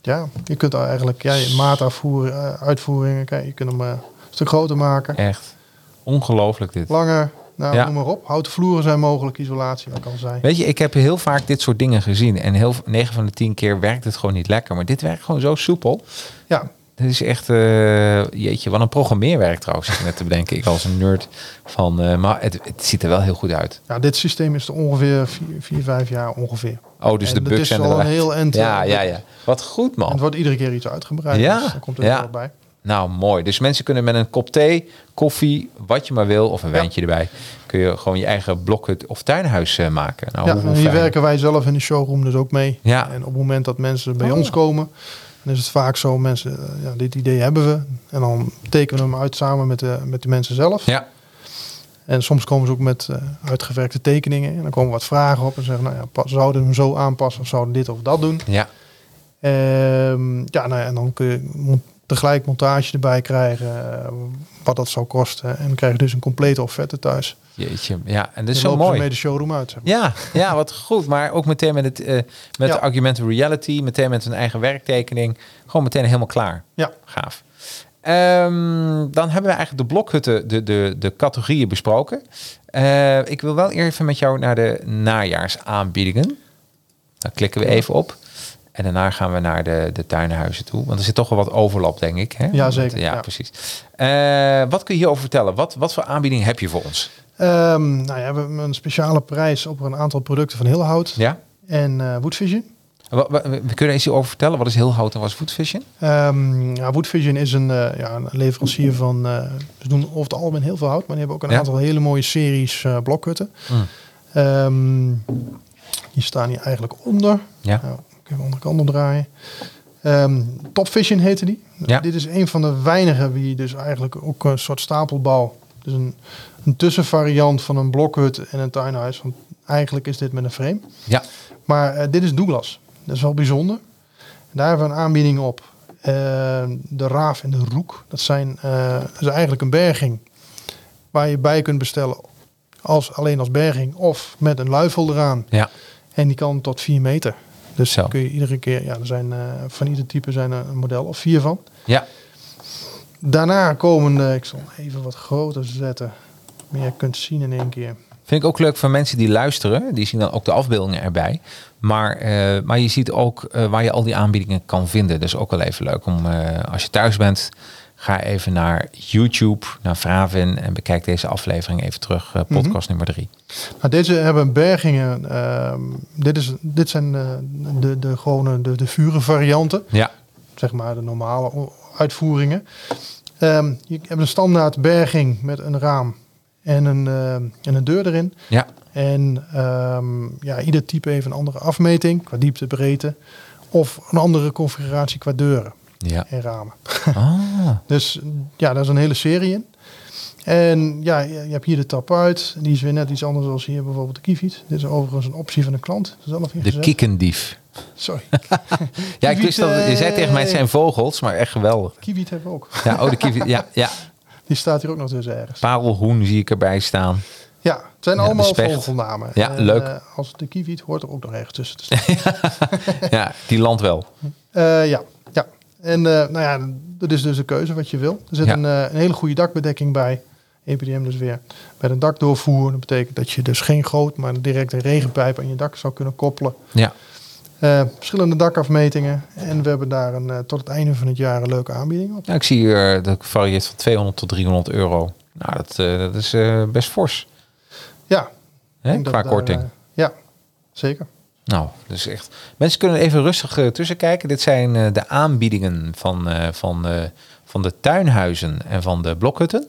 [SPEAKER 2] ja, je kunt eigenlijk ja, eh, uitvoeringen, kijk, je kunt hem een stuk groter maken.
[SPEAKER 1] echt ongelooflijk dit.
[SPEAKER 2] Langer, nou,
[SPEAKER 1] Ja.
[SPEAKER 2] noem maar op. Houten vloeren zijn mogelijk, isolatie, wat ik al zei.
[SPEAKER 1] Weet je, ik heb heel vaak dit soort dingen gezien. En heel 9 van de 10 keer werkt het gewoon niet lekker. Maar dit werkt gewoon zo soepel.
[SPEAKER 2] Ja,
[SPEAKER 1] Dit is echt, eh, jeetje, wat een programmeerwerk trouwens. ik Net te bedenken, ik als een nerd van, eh, maar het, het ziet er wel heel goed uit.
[SPEAKER 2] Ja, dit systeem is er ongeveer 4, 5 jaar ongeveer.
[SPEAKER 1] Oh, dus
[SPEAKER 2] En
[SPEAKER 1] de bugs zijn
[SPEAKER 2] al
[SPEAKER 1] er
[SPEAKER 2] een
[SPEAKER 1] wel.
[SPEAKER 2] heel eind,
[SPEAKER 1] Ja,
[SPEAKER 2] eh,
[SPEAKER 1] ja, ja. Wat goed,
[SPEAKER 2] En het
[SPEAKER 1] man.
[SPEAKER 2] wordt iedere keer iets uitgebreid.
[SPEAKER 1] Ja,
[SPEAKER 2] Dus daar komt er
[SPEAKER 1] ja.
[SPEAKER 2] wel bij.
[SPEAKER 1] Nou, mooi. Dus mensen kunnen met een kop thee, koffie, wat je maar wil, of een
[SPEAKER 2] Ja.
[SPEAKER 1] wijntje erbij, kun je gewoon je eigen blokhut of tuinhuis eh, maken. Nou,
[SPEAKER 2] ja,
[SPEAKER 1] hoe-
[SPEAKER 2] hier werken wij zelf in de showroom dus ook mee.
[SPEAKER 1] Ja.
[SPEAKER 2] En op het moment dat mensen bij
[SPEAKER 1] Oh.
[SPEAKER 2] ons komen, dan is het vaak zo, mensen, eh, ja, dit idee hebben we. En dan tekenen we hem uit samen met de, met de mensen zelf.
[SPEAKER 1] Ja,
[SPEAKER 2] En soms komen ze ook met eh, uitgewerkte tekeningen. En dan komen wat vragen op en zeggen, nou ja, zouden we hem zo aanpassen of zouden we dit of dat doen?
[SPEAKER 1] ja.
[SPEAKER 2] Ehm, ja, nou ja, en dan kun je tegelijk montage erbij krijgen, eh, wat dat zou kosten. En dan krijg je dus een complete offerte thuis.
[SPEAKER 1] Jeetje. Ja, en dit is zo mooi.
[SPEAKER 2] mee de showroom uit. Zeg maar.
[SPEAKER 1] Ja, ja, wat goed. Maar ook meteen met, het, eh, met
[SPEAKER 2] Ja.
[SPEAKER 1] de augmented reality, meteen met een eigen werktekening. Gewoon meteen helemaal klaar.
[SPEAKER 2] Ja.
[SPEAKER 1] Gaaf. Ehm, dan hebben we eigenlijk de blokhutten, de, de, de categorieën besproken. Eh, ik wil wel even met jou naar de najaarsaanbiedingen. Daar klikken we even op. En daarna gaan we naar de, de tuinhuizen toe. Want er zit toch wel wat overlap, denk ik. Hè?
[SPEAKER 2] Ja, zeker,
[SPEAKER 1] Ja,
[SPEAKER 2] ja.
[SPEAKER 1] precies. Eh, wat kun je hierover vertellen? Wat, wat voor aanbieding heb je voor ons?
[SPEAKER 2] Ehm, nou ja, we hebben een speciale prijs op een aantal producten van Heelhout
[SPEAKER 1] Ja?
[SPEAKER 2] en Wood Vision.
[SPEAKER 1] Wat, wat- we kunnen eens over vertellen. Wat is heel hout en wat is food vision?
[SPEAKER 2] Ehm, ja, Wood Vision is een, eh, ja, een leverancier van, eh, ze doen over het algemeen heel veel hout, maar die hebben ook een
[SPEAKER 1] Ja.
[SPEAKER 2] aantal hele mooie series blokhutten.
[SPEAKER 1] Mm.
[SPEAKER 2] Ehm, die staan hier eigenlijk onder.
[SPEAKER 1] Ja.
[SPEAKER 2] Nou, even de andere kant omdraaien. Ehm Top Vision heette die.
[SPEAKER 1] Ja.
[SPEAKER 2] Dit is een van de weinigen die dus eigenlijk ook een soort stapelbouw Dus een, een tussenvariant van een blokhut en een tuinhuis. Want eigenlijk is dit met een frame.
[SPEAKER 1] Ja.
[SPEAKER 2] Maar eh, dit is Douglas. Dat is wel bijzonder. En daar hebben we een aanbieding op. Eh, de Raaf en de Roek. Dat, zijn, eh, dat is eigenlijk een berging waar je bij kunt bestellen als, alleen als berging of met een luifel eraan.
[SPEAKER 1] Ja.
[SPEAKER 2] En die kan tot 4 meter. Dus
[SPEAKER 1] Zo.
[SPEAKER 2] kun je iedere keer, ja, er zijn eh, van ieder type zijn er een model of vier van.
[SPEAKER 1] Ja.
[SPEAKER 2] Daarna komen, eh, ik zal even wat groter zetten. Meer kunt zien in één keer.
[SPEAKER 1] Vind ik ook leuk voor mensen die luisteren. Die zien dan ook de afbeeldingen erbij. Maar, eh, maar je ziet ook waar je al die aanbiedingen kan vinden. Dus ook wel even leuk om als je thuis bent. Ga even naar YouTube, naar Fravin en bekijk deze aflevering even terug. eh, podcast nummer drie.
[SPEAKER 2] Nou, deze hebben bergingen. ehm, dit, is, dit zijn eh, de, de gewone de, de vuren varianten.
[SPEAKER 1] Ja,
[SPEAKER 2] Zeg maar de normale uitvoeringen. Ehm, je hebt een standaard berging met een raam en een, eh, en een deur erin.
[SPEAKER 1] ja,
[SPEAKER 2] En ehm, ja, ieder type heeft een andere afmeting qua diepte, breedte. Of een andere configuratie qua deuren
[SPEAKER 1] ja.
[SPEAKER 2] en ramen.
[SPEAKER 1] Ah, <laughs>
[SPEAKER 2] Dus ja, daar is een hele serie in. En ja, je je hebt hier de tap uit. Die is weer net iets anders dan hier bijvoorbeeld de Kievit. Dit is overigens een optie van de klant. Zelf
[SPEAKER 1] de kiekendief.
[SPEAKER 2] Sorry. <laughs>
[SPEAKER 1] Ja, ik wist dat, je zei tegen mij het zijn vogels, maar echt geweldig.
[SPEAKER 2] Kievit hebben we ook.
[SPEAKER 1] Ja, oh, de. Ja, ja. <laughs>
[SPEAKER 2] Die staat hier ook nog tussen ergens.
[SPEAKER 1] Parelhoen zie ik erbij staan.
[SPEAKER 2] Ja, het zijn
[SPEAKER 1] Ja,
[SPEAKER 2] allemaal vogelnamen.
[SPEAKER 1] Ja,
[SPEAKER 2] En,
[SPEAKER 1] leuk.
[SPEAKER 2] eh, als de Kievit hoort er ook nog ergens tussen te staan.
[SPEAKER 1] Ja, die land wel.
[SPEAKER 2] Eh, ja. En eh, nou ja, dat is dus de keuze wat je wil. Er zit
[SPEAKER 1] Ja.
[SPEAKER 2] een, eh, een hele goede dakbedekking bij. EPDM dus weer. Met een dakdoorvoer. Dat betekent dat je dus geen goot, maar direct een regenpijp aan je dak zou kunnen koppelen.
[SPEAKER 1] Ja,
[SPEAKER 2] Eh, verschillende dakafmetingen. En we hebben daar een, tot het einde van het jaar een leuke aanbieding op.
[SPEAKER 1] Ja, ik zie hier dat varieert van 200 tot 300 euro. Nou, dat, dat is best fors.
[SPEAKER 2] Ja,
[SPEAKER 1] Hè, qua korting.
[SPEAKER 2] ja, zeker.
[SPEAKER 1] Nou, dus echt. Mensen kunnen even rustig eh, tussen kijken. Dit zijn eh, de aanbiedingen van, eh, van, van de tuinhuizen en van de blokhutten.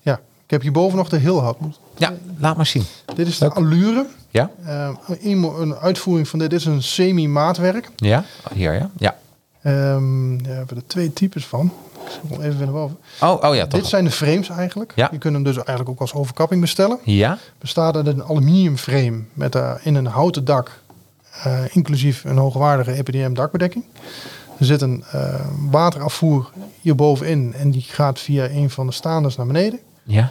[SPEAKER 2] Ja, ik heb hierboven nog de Hilhout.
[SPEAKER 1] Ja, laat maar zien.
[SPEAKER 2] Dit is de
[SPEAKER 1] Leuk.
[SPEAKER 2] allure.
[SPEAKER 1] Ja?
[SPEAKER 2] Een, uitvoering van dit is een semi-maatwerk.
[SPEAKER 1] Ja? Hier, ja? Ja.
[SPEAKER 2] Ehm daar hebben we er twee types van. Ik zal even weer naar boven.
[SPEAKER 1] Oh, oh ja, toch.
[SPEAKER 2] Dit zijn de frames eigenlijk.
[SPEAKER 1] Ja.
[SPEAKER 2] Je kunt hem dus eigenlijk ook als overkapping bestellen.
[SPEAKER 1] Ja?
[SPEAKER 2] Bestaat uit een aluminium frame met daarin een houten dak. Eh, inclusief een hoogwaardige EPDM dakbedekking. Er zit een eh, waterafvoer hierbovenin. En die gaat via een van de staanders naar beneden.
[SPEAKER 1] Ja?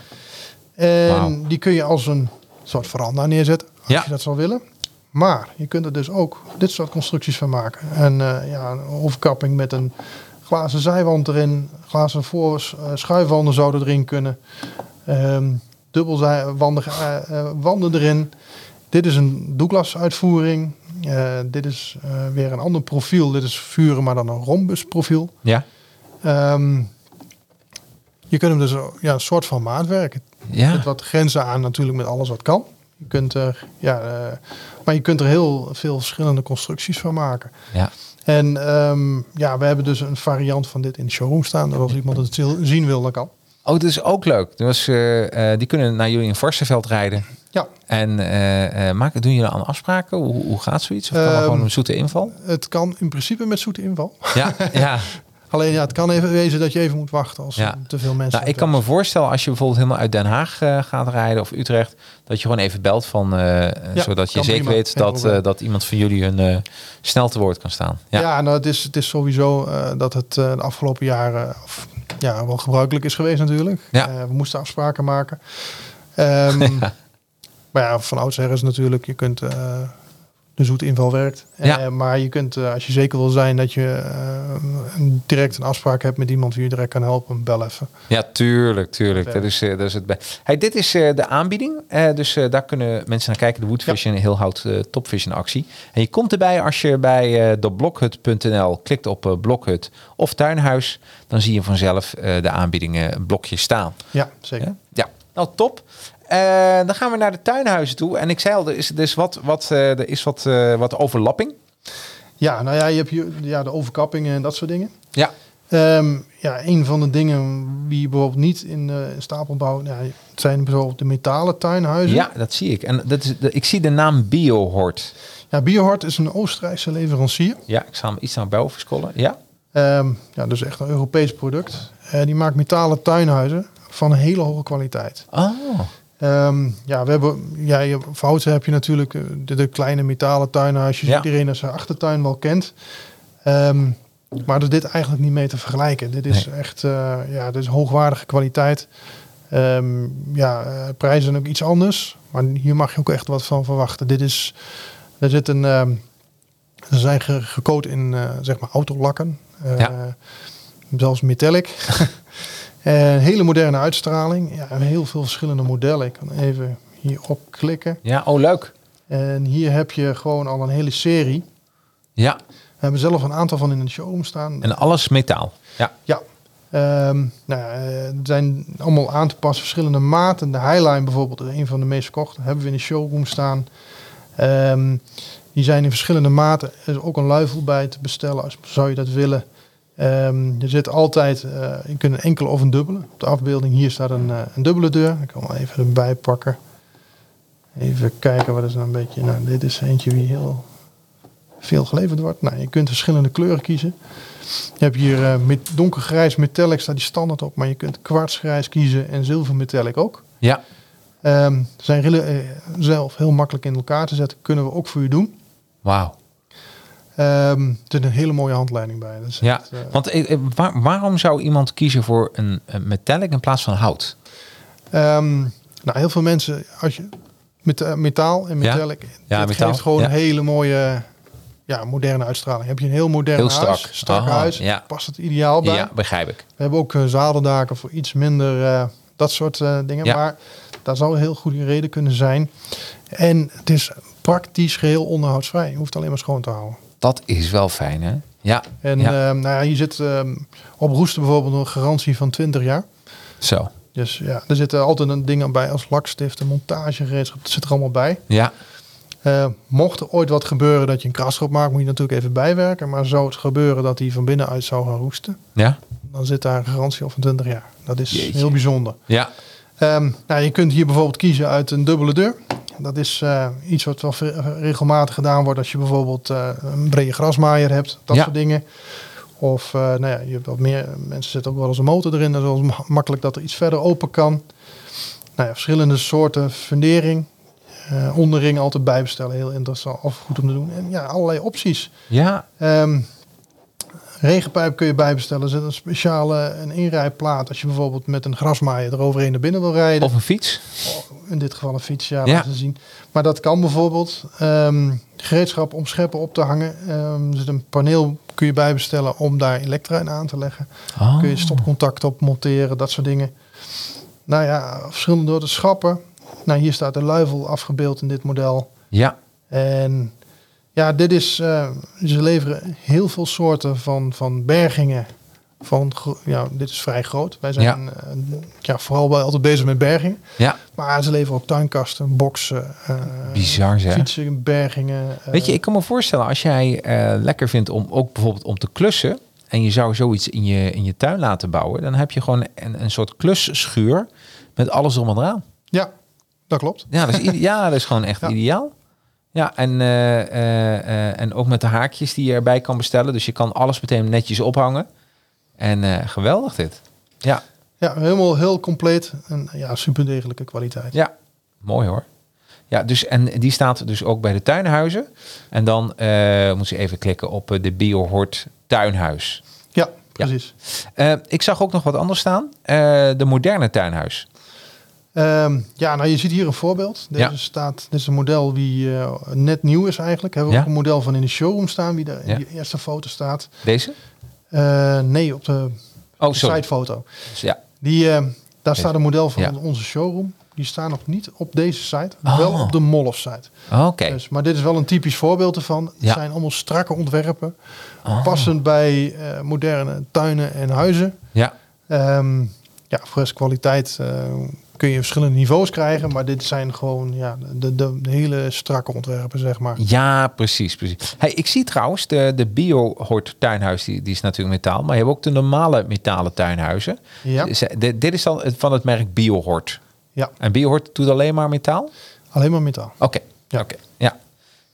[SPEAKER 2] En die kun je als een soort veranda neerzetten. Als
[SPEAKER 1] Ja.
[SPEAKER 2] je dat zou willen. Maar je kunt er dus ook dit soort constructies van maken. En eh, ja, een overkapping met een glazen zijwand erin. Glazen voor eh, schuifwanden zouden erin kunnen. Dubbelwandige eh, wanden erin. Dit is een Douglas Eh, dit is eh, weer een ander profiel. Dit is vuren, maar dan een rhombus profiel.
[SPEAKER 1] Ja?
[SPEAKER 2] Ehm, je kunt hem dus ja, een soort van maatwerk.
[SPEAKER 1] Ja?
[SPEAKER 2] Met wat grenzen aan natuurlijk met alles wat kan. Je kunt er, ja, eh, maar je kunt er heel veel verschillende constructies van maken.
[SPEAKER 1] Ja.
[SPEAKER 2] En ehm, ja, we hebben dus een variant van dit in de showroom staan. Dat als iemand het <laughs> zien wil, dan kan.
[SPEAKER 1] Oh, dat is ook leuk. Dus, die kunnen naar jullie in Vorstenveld rijden.
[SPEAKER 2] Ja,
[SPEAKER 1] En eh, eh, maken, doen jullie aan afspraken? Hoe, hoe gaat zoiets? Of kan
[SPEAKER 2] Ehm,
[SPEAKER 1] gewoon een zoete inval?
[SPEAKER 2] het kan in principe met zoete inval.
[SPEAKER 1] Ja, ja. <laughs>
[SPEAKER 2] Alleen ja, het kan even wezen dat je even moet wachten als
[SPEAKER 1] Ja.
[SPEAKER 2] te veel mensen.
[SPEAKER 1] Nou, ik kan me voorstellen als je bijvoorbeeld helemaal uit Den Haag eh, gaat rijden of Utrecht, dat je gewoon even belt van,
[SPEAKER 2] Ja,
[SPEAKER 1] zodat je zeker
[SPEAKER 2] prima.
[SPEAKER 1] weet dat, dat iemand van jullie hun snel te woord kan staan. Ja,
[SPEAKER 2] Ja, nou, het, is, het is sowieso dat het de afgelopen jaren of, ja, wel gebruikelijk is geweest natuurlijk.
[SPEAKER 1] Ja.
[SPEAKER 2] We moesten afspraken maken. Ehm, <laughs> Maar ja, van oudsher is natuurlijk, je kunt eh, de zoete inval werkt.
[SPEAKER 1] Ja.
[SPEAKER 2] Eh, maar je kunt, eh, als je zeker wil zijn dat je een- direct een afspraak hebt met iemand die je direct kan helpen, bel even.
[SPEAKER 1] Ja, tuurlijk, tuurlijk.
[SPEAKER 2] Ja.
[SPEAKER 1] Dat is, dat is het hey, dit is de aanbieding. Dus daar kunnen mensen naar kijken. De Woodvision heel hout Topvision actie. En je komt erbij als je bij eh deblokhut.nl klikt op blokhut of tuinhuis. Dan zie je vanzelf de aanbiedingen blokjes staan.
[SPEAKER 2] Ja, zeker.
[SPEAKER 1] Ja, ja. nou top. Eh, dan gaan we naar de tuinhuizen toe. En ik zei al, er is, er is wat, wat, eh, er is wat, eh, wat overlapping.
[SPEAKER 2] Ja, nou ja, je hebt ja, de overkappingen en dat soort dingen.
[SPEAKER 1] Ja,
[SPEAKER 2] Ehm, ja, een van de dingen die je bijvoorbeeld niet in uh, stapelbouw, ja, het zijn bijvoorbeeld de metalen tuinhuizen.
[SPEAKER 1] ja dat zie ik. En dat is, de, ik zie de naam Biohort.
[SPEAKER 2] Ja, Biohort is een Oostenrijkse leverancier.
[SPEAKER 1] Ja, ik zal hem iets naar boven scrollen. Ja,
[SPEAKER 2] Ehm, ja, dus echt een Europees product. Die maakt metalen tuinhuizen van een hele hoge kwaliteit.
[SPEAKER 1] Oh,
[SPEAKER 2] Ehm, ja, we hebben, ja, je, voor houten heb je natuurlijk eh, de, de kleine metalen tuinhuisjes.
[SPEAKER 1] Ja.
[SPEAKER 2] Iedereen in zijn achtertuin wel kent. Ehm, maar is dit eigenlijk niet mee te vergelijken. Dit is echt eh, ja, dit is hoogwaardige kwaliteit. Ehm, ja, eh, prijzen zijn ook iets anders. Maar hier mag je ook echt wat van verwachten. Dit is, er zit een, ze zijn ge- gecoat in eh, zeg maar autolakken.
[SPEAKER 1] Ja.
[SPEAKER 2] Zelfs metallic. <laughs> En hele moderne uitstraling. Ja, en heel veel verschillende modellen. Ik kan even hierop klikken.
[SPEAKER 1] ja, oh leuk.
[SPEAKER 2] En hier heb je gewoon al een hele serie.
[SPEAKER 1] Ja,
[SPEAKER 2] We hebben zelf een aantal van in de showroom staan.
[SPEAKER 1] en alles metaal. Ja,
[SPEAKER 2] Ja. Ehm, nou, ja, eh, het zijn allemaal aan te passen verschillende maten. De Highline bijvoorbeeld, een van de meest verkochte, hebben we in de showroom staan. Ehm, die zijn in verschillende maten. Er is ook een luifel bij te bestellen, als zou je dat willen. Ehm, er zit altijd, eh, je kunt een enkele of een dubbele. Op de afbeelding hier staat een, eh, een dubbele deur. Ik kan wel even erbij pakken. Even kijken wat is nou een beetje. Nou, dit is eentje die heel veel geleverd wordt. Nou, je kunt verschillende kleuren kiezen. Je hebt hier eh, met donkergrijs metallic staat die standaard op, maar je kunt kwartsgrijs kiezen en zilver metallic ook.
[SPEAKER 1] ja.
[SPEAKER 2] Ze zijn zelf heel makkelijk in elkaar te zetten, kunnen we ook voor u doen.
[SPEAKER 1] wauw.
[SPEAKER 2] Ehm, er zit een hele mooie handleiding bij. Dus
[SPEAKER 1] Ja,
[SPEAKER 2] het, eh,
[SPEAKER 1] want eh, eh, waar- waarom zou iemand kiezen voor een, een metallic in plaats van hout?
[SPEAKER 2] ehm, nou, heel veel mensen, als je met metaal en
[SPEAKER 1] Ja.
[SPEAKER 2] metallic,
[SPEAKER 1] Ja,
[SPEAKER 2] dat
[SPEAKER 1] metaal,
[SPEAKER 2] geeft gewoon
[SPEAKER 1] ja.
[SPEAKER 2] een hele mooie, ja, moderne uitstraling. Heb je een heel modern
[SPEAKER 1] Heel strak.
[SPEAKER 2] huis, strak
[SPEAKER 1] Aha,
[SPEAKER 2] huis,
[SPEAKER 1] ja.
[SPEAKER 2] past het ideaal bij.
[SPEAKER 1] Ja, begrijp ik.
[SPEAKER 2] We hebben ook zadeldaken voor iets minder dat soort dingen.
[SPEAKER 1] Ja.
[SPEAKER 2] Maar daar zou een heel goede reden kunnen zijn. En het is praktisch geheel onderhoudsvrij. Je hoeft alleen maar schoon te houden.
[SPEAKER 1] Dat is wel fijn, hè? Ja,
[SPEAKER 2] En
[SPEAKER 1] Ja.
[SPEAKER 2] ehm, nou ja, je zit ehm, op roesten bijvoorbeeld een garantie van 20 jaar.
[SPEAKER 1] zo.
[SPEAKER 2] Dus ja, er zitten altijd een dingen bij als lakstiften, montagegereedschap. Dat zit er allemaal bij.
[SPEAKER 1] Ja,
[SPEAKER 2] Eh, mocht er ooit wat gebeuren dat je een krasschop maakt, moet je natuurlijk even bijwerken. Maar zou het gebeuren dat hij van binnenuit zou gaan roesten,
[SPEAKER 1] ja,
[SPEAKER 2] dan zit daar een garantie op van 20 jaar. Dat is
[SPEAKER 1] Jeetje.
[SPEAKER 2] heel bijzonder.
[SPEAKER 1] ja.
[SPEAKER 2] Ehm, nou, je kunt hier bijvoorbeeld kiezen uit een dubbele deur. Dat is eh, iets wat wel regelmatig gedaan wordt als je bijvoorbeeld eh, een brede grasmaaier hebt. Dat
[SPEAKER 1] Ja.
[SPEAKER 2] soort dingen. Of eh, nou ja, je hebt wat meer, mensen zetten ook wel eens een motor erin. Dat is makkelijk dat er iets verder open kan. Nou ja, verschillende soorten fundering. Onderring altijd bijbestellen. Heel interessant of goed om te doen. En ja, allerlei opties.
[SPEAKER 1] Ja,
[SPEAKER 2] Ehm, regenpijp kun je bijbestellen. Er zit een speciale een inrijplaat. Als je bijvoorbeeld met een grasmaaier eroverheen naar binnen wil rijden.
[SPEAKER 1] of een fiets.
[SPEAKER 2] In dit geval een fiets, ja,
[SPEAKER 1] Ja.
[SPEAKER 2] laten zien. Maar dat kan bijvoorbeeld. ehm, gereedschap om scheppen op te hangen. Ehm, er zit een paneel kun je bijbestellen om daar elektra in aan te leggen.
[SPEAKER 1] Oh.
[SPEAKER 2] Kun je stopcontact op monteren, dat soort dingen. Nou ja, verschillende door te schappen. Nou, hier staat de luifel afgebeeld in dit model.
[SPEAKER 1] Ja,
[SPEAKER 2] En ja, dit is, eh, ze leveren heel veel soorten van, van bergingen. Van, ja, dit is vrij groot. Wij zijn
[SPEAKER 1] Ja.
[SPEAKER 2] ja. ja, vooral wel altijd bezig met bergingen.
[SPEAKER 1] ja.
[SPEAKER 2] Maar ze leveren ook tuinkasten, boksen, eh,
[SPEAKER 1] Bizar zeg.
[SPEAKER 2] fietsen, bergingen. eh,
[SPEAKER 1] Weet je, ik kan me voorstellen als jij eh, lekker vindt om ook bijvoorbeeld om te klussen. En je zou zoiets in je, in je tuin laten bouwen. Dan heb je gewoon een, een soort klusschuur met alles om en eraan.
[SPEAKER 2] Ja, dat klopt.
[SPEAKER 1] Ja, dat is, <laughs> ja, dat is gewoon echt
[SPEAKER 2] Ja.
[SPEAKER 1] ideaal. Ja, en, eh, eh, eh, en ook met de haakjes die je erbij kan bestellen. Dus je kan alles meteen netjes ophangen. En geweldig dit. Ja,
[SPEAKER 2] Ja, helemaal heel compleet. En ja, super degelijke kwaliteit.
[SPEAKER 1] ja, mooi hoor. Ja, dus, en die staat dus ook bij de tuinhuizen. En dan moet je even klikken op de Biohort tuinhuis.
[SPEAKER 2] Ja, precies.
[SPEAKER 1] Ik zag ook nog wat anders staan. De moderne tuinhuis.
[SPEAKER 2] Ehm, ja, nou je ziet hier een voorbeeld. Deze
[SPEAKER 1] Ja.
[SPEAKER 2] staat, dit is een model die eh, net nieuw is eigenlijk. Hebben we
[SPEAKER 1] Ja.
[SPEAKER 2] ook een model van in de showroom staan, wie daar in
[SPEAKER 1] Ja.
[SPEAKER 2] die eerste foto staat.
[SPEAKER 1] Deze?
[SPEAKER 2] Eh, nee, op de
[SPEAKER 1] Oh, sorry.
[SPEAKER 2] sitefoto.
[SPEAKER 1] Dus Ja.
[SPEAKER 2] Die, eh, daar staat een model van onze showroom. Die staan nog niet op deze site,
[SPEAKER 1] Oh.
[SPEAKER 2] wel op de Mollof site.
[SPEAKER 1] Oké.
[SPEAKER 2] Dus, maar dit is wel een typisch voorbeeld ervan. Het zijn allemaal strakke ontwerpen.
[SPEAKER 1] Oh.
[SPEAKER 2] Passend bij moderne tuinen en huizen.
[SPEAKER 1] Ja.
[SPEAKER 2] Ehm ja, fris kwaliteit kun je verschillende niveaus krijgen. Maar dit zijn gewoon ja, de, de, hele strakke ontwerpen, zeg maar.
[SPEAKER 1] Ja, precies. precies. Hey, ik zie trouwens, de, de bio-hort tuinhuis, die, die is natuurlijk metaal. Maar je hebt ook de normale metalen tuinhuizen.
[SPEAKER 2] Ja,
[SPEAKER 1] eh, dit, is dan het- van het merk Biohort.
[SPEAKER 2] ja
[SPEAKER 1] En Biohort doet alleen maar metaal?
[SPEAKER 2] alleen maar metaal.
[SPEAKER 1] Oké.
[SPEAKER 2] Ja.
[SPEAKER 1] Oké. Ja.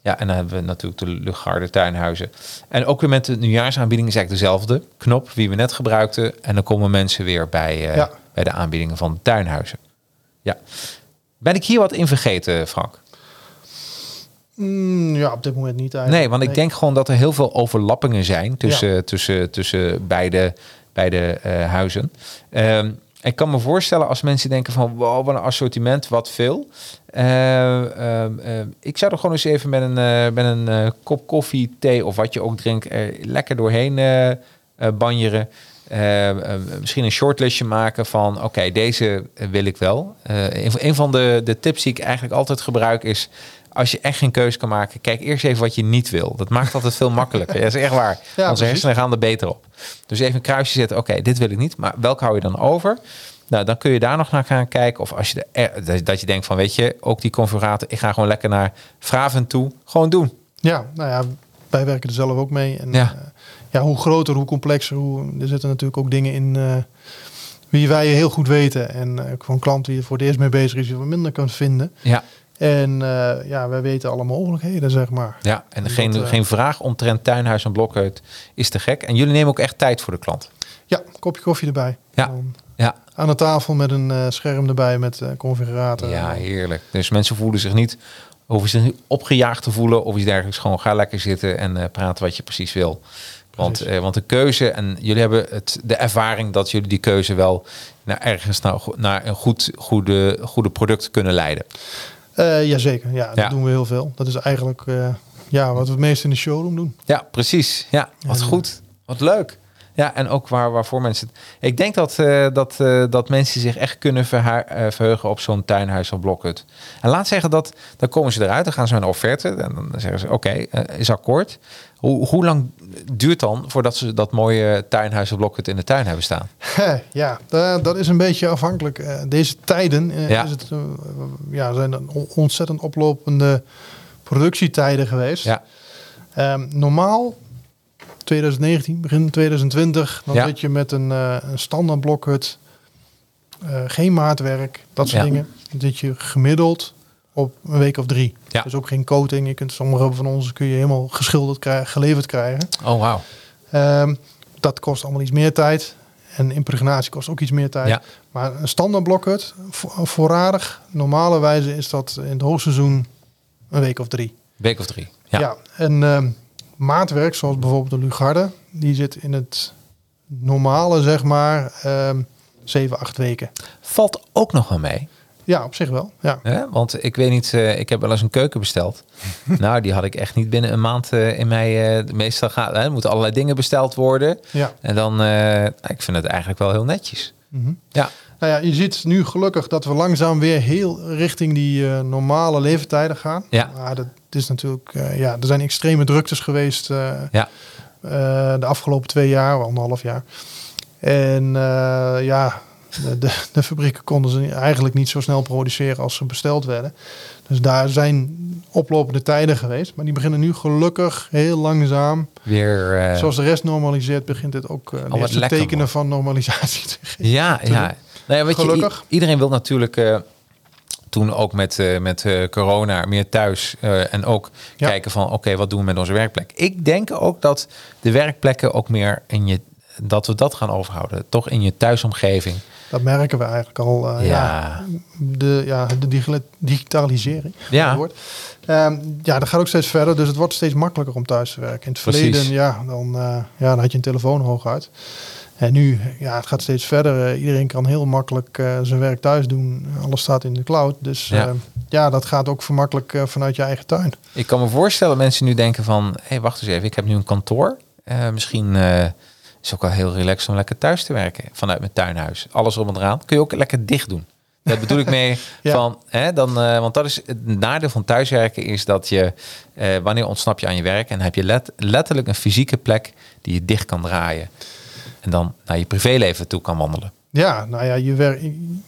[SPEAKER 1] Ja, en dan hebben we natuurlijk de Lugarde tuinhuizen. En ook weer met de nieuwjaarsaanbieding is eigenlijk dezelfde knop wie we net gebruikten. En dan komen mensen weer bij, eh,
[SPEAKER 2] Ja.
[SPEAKER 1] bij de aanbiedingen van de tuinhuizen. Ja. Ben ik hier wat in vergeten, Frank?
[SPEAKER 2] Mm, ja, op dit moment niet eigenlijk.
[SPEAKER 1] Nee, want ik denk gewoon dat er heel veel overlappingen zijn tussen, tussen, tussen beide, beide eh, huizen. Ehm, ik kan me voorstellen als mensen denken van wow, wat een assortiment, wat veel. Eh, ehm, ehm, ik zou er gewoon eens even met een, eh, met een eh, kop koffie, thee of wat je ook drinkt, er lekker doorheen banjeren. Eh, eh, misschien een shortlistje maken van oké, deze wil ik wel. Eh, een, een van de, de tips die ik eigenlijk altijd gebruik is als je echt geen keuze kan maken, kijk eerst even wat je niet wil. Dat maakt altijd veel makkelijker. Ja, dat is echt waar. <laughs>
[SPEAKER 2] Ja,
[SPEAKER 1] Onze hersenen gaan er beter op. Dus even een kruisje zetten. Oké, dit wil ik niet. Maar welke hou je dan over? Nou, dan kun je daar nog naar gaan kijken. Of als je de, dat je denkt van, weet je, ook die configurator. Ik ga gewoon lekker naar Vraven toe. Gewoon doen.
[SPEAKER 2] Ja, nou ja, wij werken er zelf ook mee. En,
[SPEAKER 1] Ja.
[SPEAKER 2] Ja. hoe groter, hoe complexer. Hoe, er zitten natuurlijk ook dingen in eh, wie wij heel goed weten. En eh, voor een klant die er voor het eerst mee bezig is, die wat minder kan vinden.
[SPEAKER 1] Ja,
[SPEAKER 2] En eh, ja, wij weten alle mogelijkheden, zeg maar.
[SPEAKER 1] ja. en
[SPEAKER 2] Dat,
[SPEAKER 1] geen,
[SPEAKER 2] eh,
[SPEAKER 1] geen vraag omtrent tuinhuis en blokhut is te gek. En jullie nemen ook echt tijd voor de klant.
[SPEAKER 2] Ja, kopje koffie erbij.
[SPEAKER 1] Ja.
[SPEAKER 2] Dan
[SPEAKER 1] Ja,
[SPEAKER 2] aan de tafel met een eh, scherm erbij met eh configurator.
[SPEAKER 1] ja heerlijk. Dus mensen voelen zich niet, hoeven zich niet opgejaagd te voelen of iets dergelijks. Gewoon ga lekker zitten en eh, praten wat je precies wil. Want, eh, want de keuze, en jullie hebben het, de ervaring dat jullie die keuze wel naar ergens naar, naar een goed, goede, goede product kunnen leiden.
[SPEAKER 2] Eh, jazeker, ja, dat
[SPEAKER 1] Ja.
[SPEAKER 2] doen we heel veel. Dat is eigenlijk eh, ja, wat we het meest in de showroom doen.
[SPEAKER 1] Ja, precies. Ja, wat goed. Wat leuk. Ja, en ook waar, waarvoor mensen... Ik denk dat, eh, dat, eh, dat mensen zich echt kunnen verha- eh, verheugen op zo'n tuinhuis of blokhut. En laat zeggen dat, dan komen ze eruit, dan gaan ze een offerte. En dan zeggen ze, oké, is akkoord. Hoe, hoe lang duurt dan voordat ze dat mooie tuinhuis of blokhut in de tuin hebben staan? <laughs>
[SPEAKER 2] ja, da- dat is een beetje afhankelijk. Deze tijden
[SPEAKER 1] Ja.
[SPEAKER 2] is het, ja, zijn on- ontzettend oplopende productietijden geweest.
[SPEAKER 1] Ja,
[SPEAKER 2] Ehm, normaal, 2019, begin 2020, dan
[SPEAKER 1] Ja.
[SPEAKER 2] zit je met een, eh, een standaard blokhut, eh, geen maatwerk, dat soort
[SPEAKER 1] Ja.
[SPEAKER 2] dingen. Dan zit je gemiddeld op een week of drie.
[SPEAKER 1] Ja.
[SPEAKER 2] Dus ook geen coating. Je kunt sommige van ons kun je helemaal geschilderd krijgen, geleverd krijgen.
[SPEAKER 1] oh wauw.
[SPEAKER 2] Ehm, dat kost allemaal iets meer tijd. En impregnatie kost ook iets meer tijd.
[SPEAKER 1] Ja.
[SPEAKER 2] Maar een standaard blokhut, vo- voorradig, normale wijze is dat in het hoogseizoen een week of drie.
[SPEAKER 1] Week of drie.
[SPEAKER 2] Ja.
[SPEAKER 1] Ja,
[SPEAKER 2] en ehm, maatwerk, zoals bijvoorbeeld de Lugarde, die zit in het normale, zeg maar, ehm 7, 8 weken.
[SPEAKER 1] valt ook nog wel mee.
[SPEAKER 2] Ja, op zich wel. Ja.
[SPEAKER 1] Want ik weet niet, eh, ik heb wel eens een keuken besteld. <laughs> nou, die had ik echt niet binnen een maand eh, in mij. eh, meestal gaat, er moeten allerlei dingen besteld worden.
[SPEAKER 2] ja.
[SPEAKER 1] En dan, ik vind het eigenlijk wel heel netjes.
[SPEAKER 2] Mhm.
[SPEAKER 1] Ja,
[SPEAKER 2] Nou ja, je ziet nu gelukkig dat we langzaam weer heel richting die eh, normale leeftijden gaan.
[SPEAKER 1] Ja.
[SPEAKER 2] Maar dat is natuurlijk, eh, ja, er zijn extreme druktes geweest eh,
[SPEAKER 1] ja,
[SPEAKER 2] de afgelopen twee jaar, anderhalf jaar. En ja, de, de, de fabrieken konden ze eigenlijk niet zo snel produceren als ze besteld werden. Dus daar zijn oplopende tijden geweest. Maar die beginnen nu gelukkig heel langzaam.
[SPEAKER 1] weer.
[SPEAKER 2] Zoals de rest normaliseert, begint dit ook uh, de tekenen
[SPEAKER 1] man.
[SPEAKER 2] van normalisatie te geven.
[SPEAKER 1] ja, ja. Nou ja weet je,
[SPEAKER 2] Gelukkig.
[SPEAKER 1] i- iedereen wil natuurlijk. eh, toen ook met, eh, met eh, corona meer thuis en ook
[SPEAKER 2] Ja.
[SPEAKER 1] kijken van oké, wat doen we met onze werkplek? Ik denk ook dat de werkplekken ook meer in je dat we dat gaan overhouden, toch in je thuisomgeving.
[SPEAKER 2] Dat merken we eigenlijk al. ja.
[SPEAKER 1] Ja.
[SPEAKER 2] de, ja, de digitalisering.
[SPEAKER 1] Ja.
[SPEAKER 2] woord. Ehm, ja, dat gaat ook steeds verder. Dus het wordt steeds makkelijker om thuis te werken. In het
[SPEAKER 1] Precies.
[SPEAKER 2] verleden, ja, dan, ja, dan had je een telefoon hooguit. En nu, ja, het gaat steeds verder. Eh, iedereen kan heel makkelijk eh, zijn werk thuis doen. Alles staat in de cloud. Dus
[SPEAKER 1] Ja.
[SPEAKER 2] ja, ja dat gaat ook vermakkelijk eh, vanuit je eigen tuin.
[SPEAKER 1] Ik kan me voorstellen mensen nu denken van, hé, hey, wacht eens even, ik heb nu een kantoor. Eh, misschien eh, is het ook wel heel relaxed om lekker thuis te werken vanuit mijn tuinhuis. Alles om en eraan. Kun je ook lekker dicht doen. Dat bedoel ik mee <laughs>
[SPEAKER 2] Ja.
[SPEAKER 1] van, hè, dan, eh, want dat is het nadeel van thuiswerken is dat je, eh, wanneer ontsnap je aan je werk en heb je let, letterlijk een fysieke plek die je dicht kan draaien. En dan naar je privéleven toe kan wandelen.
[SPEAKER 2] Ja, nou ja, je werk,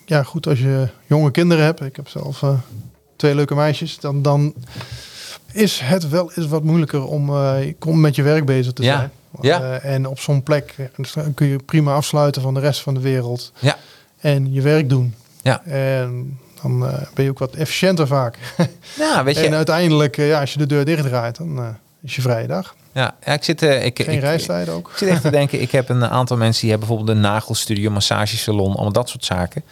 [SPEAKER 2] ja, goed als je jonge kinderen hebt. Ik heb zelf eh, twee leuke meisjes. Dan, dan is het wel eens wat moeilijker om, om met je werk bezig te
[SPEAKER 1] Ja,
[SPEAKER 2] zijn.
[SPEAKER 1] ja.
[SPEAKER 2] Eh, en op zo'n plek ja, kun je prima afsluiten van de rest van de wereld.
[SPEAKER 1] Ja,
[SPEAKER 2] En je werk doen.
[SPEAKER 1] ja,
[SPEAKER 2] En Dan ben je ook wat efficiënter vaak.
[SPEAKER 1] Ja, weet <laughs> je.
[SPEAKER 2] en uiteindelijk, ja, als je de deur dichtdraait, dan is je vrije dag.
[SPEAKER 1] Ja, ja, ik zit... eh, ik,
[SPEAKER 2] Geen
[SPEAKER 1] ik,
[SPEAKER 2] reistijd ook.
[SPEAKER 1] Ik zit echt te denken, ik heb een aantal mensen die hebben bijvoorbeeld een nagelstudio, massagesalon, allemaal dat soort zaken.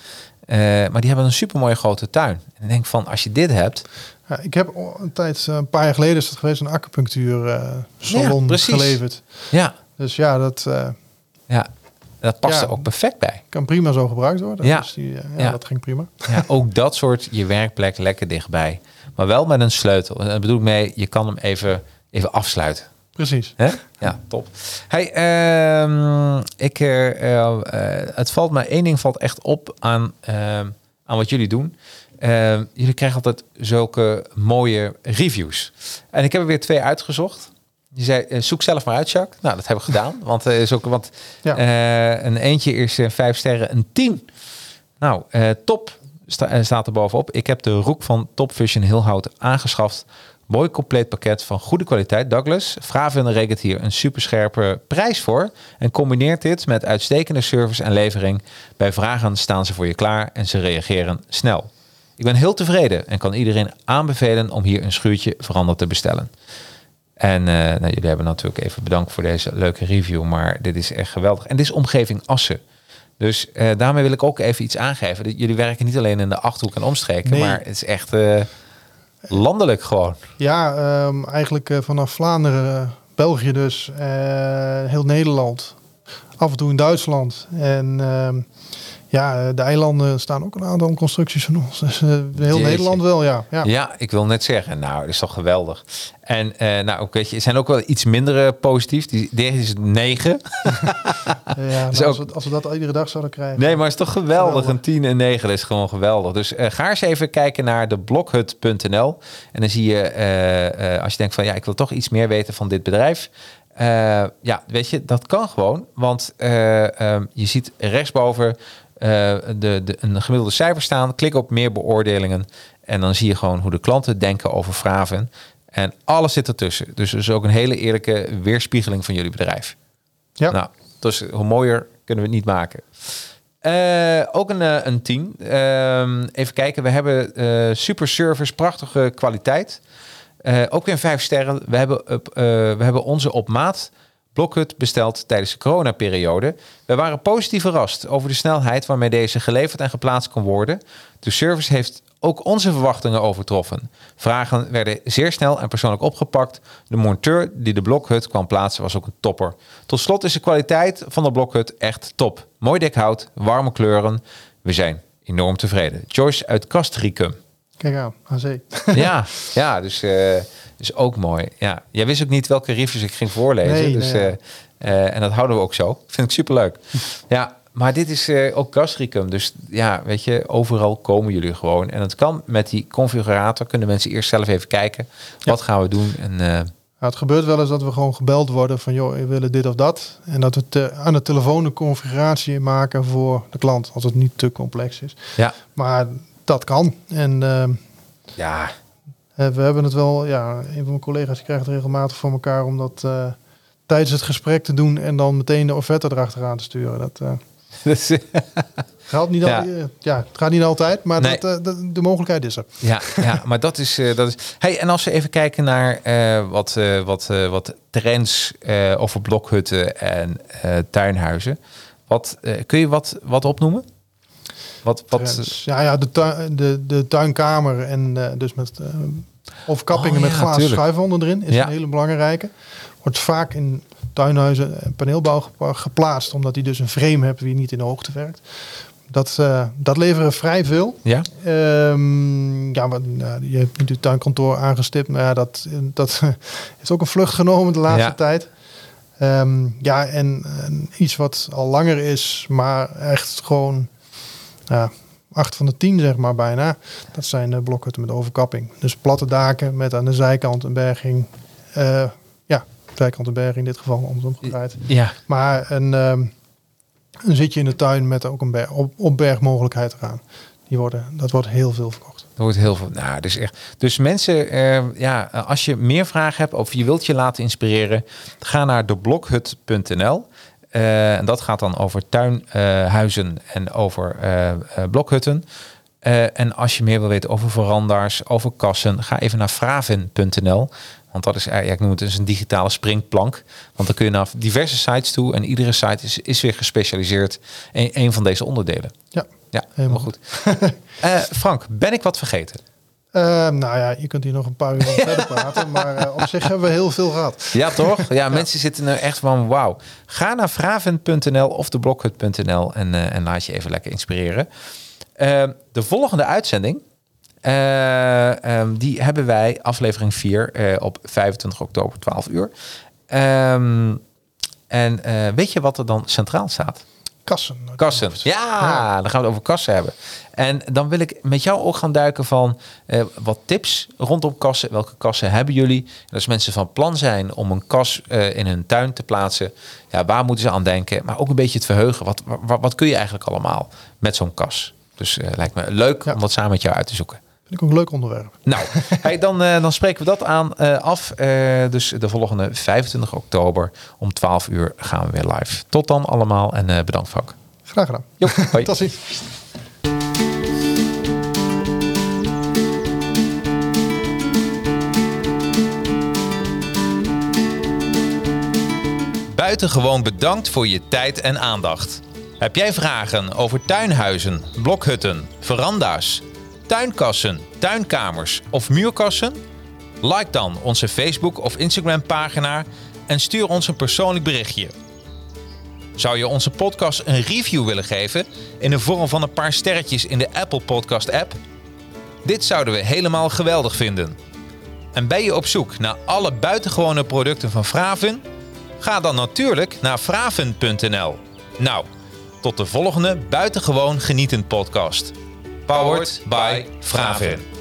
[SPEAKER 1] Eh, maar die hebben een supermooie grote tuin. En ik denk van, als je dit hebt,
[SPEAKER 2] Ja, ik heb een tijd, eh, een paar jaar geleden is dat geweest, een acupunctuur eh, salon
[SPEAKER 1] Ja,
[SPEAKER 2] geleverd.
[SPEAKER 1] ja,
[SPEAKER 2] Dus ja, dat
[SPEAKER 1] ja dat past
[SPEAKER 2] Ja.
[SPEAKER 1] er ook perfect bij.
[SPEAKER 2] kan prima zo gebruikt worden.
[SPEAKER 1] Ja.
[SPEAKER 2] Dus die, ja,
[SPEAKER 1] Ja.
[SPEAKER 2] dat ging prima.
[SPEAKER 1] Ja, ook dat soort je werkplek lekker dichtbij. Maar wel met een sleutel. En daar bedoel ik mee, je kan hem even, even afsluiten.
[SPEAKER 2] Precies.
[SPEAKER 1] Hè? Ja, top. Hey, ehm, ik, eh, eh, het valt me één ding valt echt op aan, ehm, aan wat jullie doen. Ehm, jullie krijgen altijd zulke mooie reviews. En ik heb er weer twee uitgezocht. Je zei, eh, zoek zelf maar uit, Jacques. Nou, dat hebben we gedaan. <laughs> Want, is ook, want
[SPEAKER 2] Ja.
[SPEAKER 1] een eentje is eh, vijf sterren, een tien. Nou, top sta- staat er bovenop. Ik heb de Roek van Top Vision Hilhout aangeschaft. Mooi compleet pakket van goede kwaliteit. Douglas, Vraven rekent hier een superscherpe prijs voor. En combineert dit met uitstekende service en levering. Bij vragen staan ze voor je klaar en ze reageren snel. Ik ben heel tevreden en kan iedereen aanbevelen om hier een schuurtje veranderd te bestellen. En eh, nou, jullie hebben natuurlijk even bedankt voor deze leuke review. Maar dit is echt geweldig. En dit is omgeving Assen. Dus eh, daarmee wil ik ook even iets aangeven. Jullie werken niet alleen in de Achterhoek en omstreken.
[SPEAKER 2] Nee.
[SPEAKER 1] Maar het is echt eh, landelijk gewoon.
[SPEAKER 2] Ja, ehm, eigenlijk eh, vanaf Vlaanderen, eh, België dus, eh, heel Nederland. Af en toe in Duitsland. En ehm, ja, eh, de eilanden staan ook een aantal constructies van ons. Dus eh, heel
[SPEAKER 1] Jeetje.
[SPEAKER 2] Nederland wel, ja. ja.
[SPEAKER 1] Ja. ik wil net zeggen. Nou, dat is toch geweldig. En eh, nou, ook, weet je, er zijn ook wel iets minder positief. Die, deze is 9.
[SPEAKER 2] Eh, <laughs> ja, <laughs> nou, als, we, als we dat iedere dag zouden krijgen.
[SPEAKER 1] Nee, maar het is toch geweldig.
[SPEAKER 2] Geweldig.
[SPEAKER 1] Een 10 en 9 dat is gewoon geweldig. Dus eh, ga eens even kijken naar de blokhut.nl. En dan zie je, als je denkt van ja, ik wil toch iets meer weten van dit bedrijf. Ja, weet je, dat kan gewoon. Want eh, ehm, je ziet rechtsboven de, de, een gemiddelde cijfer staan. Klik op meer beoordelingen. En dan zie je gewoon hoe de klanten denken over vragen. En alles zit ertussen. Dus het is ook een hele eerlijke weerspiegeling van jullie bedrijf.
[SPEAKER 2] Ja.
[SPEAKER 1] Nou, dus hoe mooier kunnen we het niet maken. Eh, ook een, eh, een 10. Ehm, even kijken, we hebben eh, super service, prachtige kwaliteit. Eh, ook weer vijf sterren. We hebben, eh, we hebben onze op maat blokhut besteld tijdens de coronaperiode. We waren positief verrast over de snelheid waarmee deze geleverd en geplaatst kon worden. De service heeft ook onze verwachtingen overtroffen. Vragen werden zeer snel en persoonlijk opgepakt. De monteur die de blokhut kwam plaatsen was ook een topper. Tot slot is de kwaliteit van de blokhut echt top. Mooi dekhout, warme kleuren. We zijn enorm tevreden. Joyce uit Castricum.
[SPEAKER 2] Kijk aan, aan zee.
[SPEAKER 1] ja, ja, dus, eh dus ook mooi. Ja, jij wist ook niet welke reviews ik ging voorlezen.
[SPEAKER 2] Nee,
[SPEAKER 1] dus,
[SPEAKER 2] nee, ja.
[SPEAKER 1] eh, eh, en dat houden we ook zo. Vind ik superleuk. <laughs> ja, maar dit is eh, ook Castricum. Dus ja, weet je, overal komen jullie gewoon. En het kan met die configurator. Kunnen mensen eerst zelf even kijken. Wat gaan we doen? En
[SPEAKER 2] Nou, het gebeurt wel eens dat we gewoon gebeld worden van joh, we willen dit of dat. En dat we te, aan de telefoon een configuratie maken voor de klant, als het niet te complex is.
[SPEAKER 1] ja,
[SPEAKER 2] Maar dat kan. En
[SPEAKER 1] ja,
[SPEAKER 2] eh, we hebben het wel, ja, een van mijn collega's krijgt het regelmatig voor elkaar om dat eh, tijdens het gesprek te doen en dan meteen de offerte erachteraan te sturen. Dat <laughs>
[SPEAKER 1] dat is-
[SPEAKER 2] gaat niet,
[SPEAKER 1] Ja.
[SPEAKER 2] al, ja, het gaat niet altijd, maar
[SPEAKER 1] Nee.
[SPEAKER 2] dat, dat- de mogelijkheid is er.
[SPEAKER 1] Ja, ja maar dat is, dat is. Hey, en als we even kijken naar wat, wat, wat trends over blokhutten en tuinhuizen. Wat, kun je wat, wat opnoemen? Wat, wat,
[SPEAKER 2] Trends. Ja, ja de, tuin, de, de tuinkamer en eh, dus met eh overkappingen
[SPEAKER 1] Oh,
[SPEAKER 2] met
[SPEAKER 1] ja,
[SPEAKER 2] glazen
[SPEAKER 1] tuurlijk.
[SPEAKER 2] schuifwanden erin is
[SPEAKER 1] Ja.
[SPEAKER 2] een hele belangrijke. Wordt vaak in tuinhuizen en paneelbouw geplaatst, omdat die dus een frame hebben die niet in de hoogte werkt. Dat, eh, dat leveren vrij veel.
[SPEAKER 1] ja?
[SPEAKER 2] Ehm, ja, maar, nou, je hebt nu het tuinkantoor aangestipt, maar ja, dat, dat <laughs> is ook een vlucht genomen de laatste
[SPEAKER 1] Ja.
[SPEAKER 2] tijd. Ehm, ja, en, en iets wat al langer is, maar echt gewoon ja, acht van de tien zeg maar bijna. Dat zijn de blokhutten met overkapping. Dus platte daken met aan de zijkant een berging. Eh, ja, zijkant een berging in dit geval, andersom gedraaid.
[SPEAKER 1] Ja.
[SPEAKER 2] Maar een, ehm, een zitje in de tuin met ook een op, opbergmogelijkheid eraan. Die worden, dat wordt heel veel verkocht.
[SPEAKER 1] Er wordt heel veel. Nou, dus echt. Dus mensen, eh, ja, als je meer vragen hebt of je wilt je laten inspireren, ga naar deblokhut.nl. Eh, en dat gaat dan over tuinhuizen en over eh, eh, blokhutten. En als je meer wil weten over veranda's, over kassen, ga even naar fraven.nl. Want dat is, ja, ik noem het dus een digitale springplank. Want dan kun je naar diverse sites toe en iedere site is, is weer gespecialiseerd in een van deze onderdelen.
[SPEAKER 2] Ja,
[SPEAKER 1] Ja, helemaal goed. <laughs> Frank, ben ik wat vergeten?
[SPEAKER 2] Eh, nou ja, je kunt hier nog een paar uur over <laughs> verder praten, maar eh, op zich hebben we heel veel gehad.
[SPEAKER 1] Ja, toch? Ja, <laughs> mensen zitten er echt van wauw. Ga naar fraven.nl of de blokhut.nl en, eh, en laat je even lekker inspireren. Eh, de volgende uitzending, eh, ehm, die hebben wij, aflevering 4, eh, op 25 oktober, 12 uur. Ehm, en weet je wat er dan centraal staat?
[SPEAKER 2] Kassen.
[SPEAKER 1] Kassen. Ja, dan gaan we het over kassen hebben. En dan wil ik met jou ook gaan duiken van eh, wat tips rondom kassen. Welke kassen hebben jullie? En als mensen van plan zijn om een kas eh, in hun tuin te plaatsen, ja, waar moeten ze aan denken? Maar ook een beetje het verheugen. Wat, wat, wat kun je eigenlijk allemaal met zo'n kas? Dus eh, lijkt me leuk
[SPEAKER 2] Ja.
[SPEAKER 1] om dat samen met jou uit te zoeken.
[SPEAKER 2] Vind ik ook een leuk onderwerp.
[SPEAKER 1] Nou, <laughs> hey, dan, eh, dan spreken we dat aan eh, af. Eh, dus de volgende 25 oktober om 12 uur gaan we weer live. Tot dan allemaal en bedankt Frank.
[SPEAKER 2] Graag gedaan.
[SPEAKER 1] Jo, <laughs> hoi.
[SPEAKER 2] Tot ziens.
[SPEAKER 1] Buitengewoon bedankt voor je tijd en aandacht. Heb jij vragen over tuinhuizen, blokhutten, veranda's, tuinkassen, tuinkamers of muurkassen? Like dan onze Facebook of Instagram pagina en stuur ons een persoonlijk berichtje. Zou je onze podcast een review willen geven in de vorm van een paar sterretjes in de Apple Podcast app? Dit zouden we helemaal geweldig vinden. En ben je op zoek naar alle buitengewone producten van Fraven? Ga dan natuurlijk naar fraven.nl. Nou, tot de volgende buitengewoon genietend podcast. Powered by Fraven.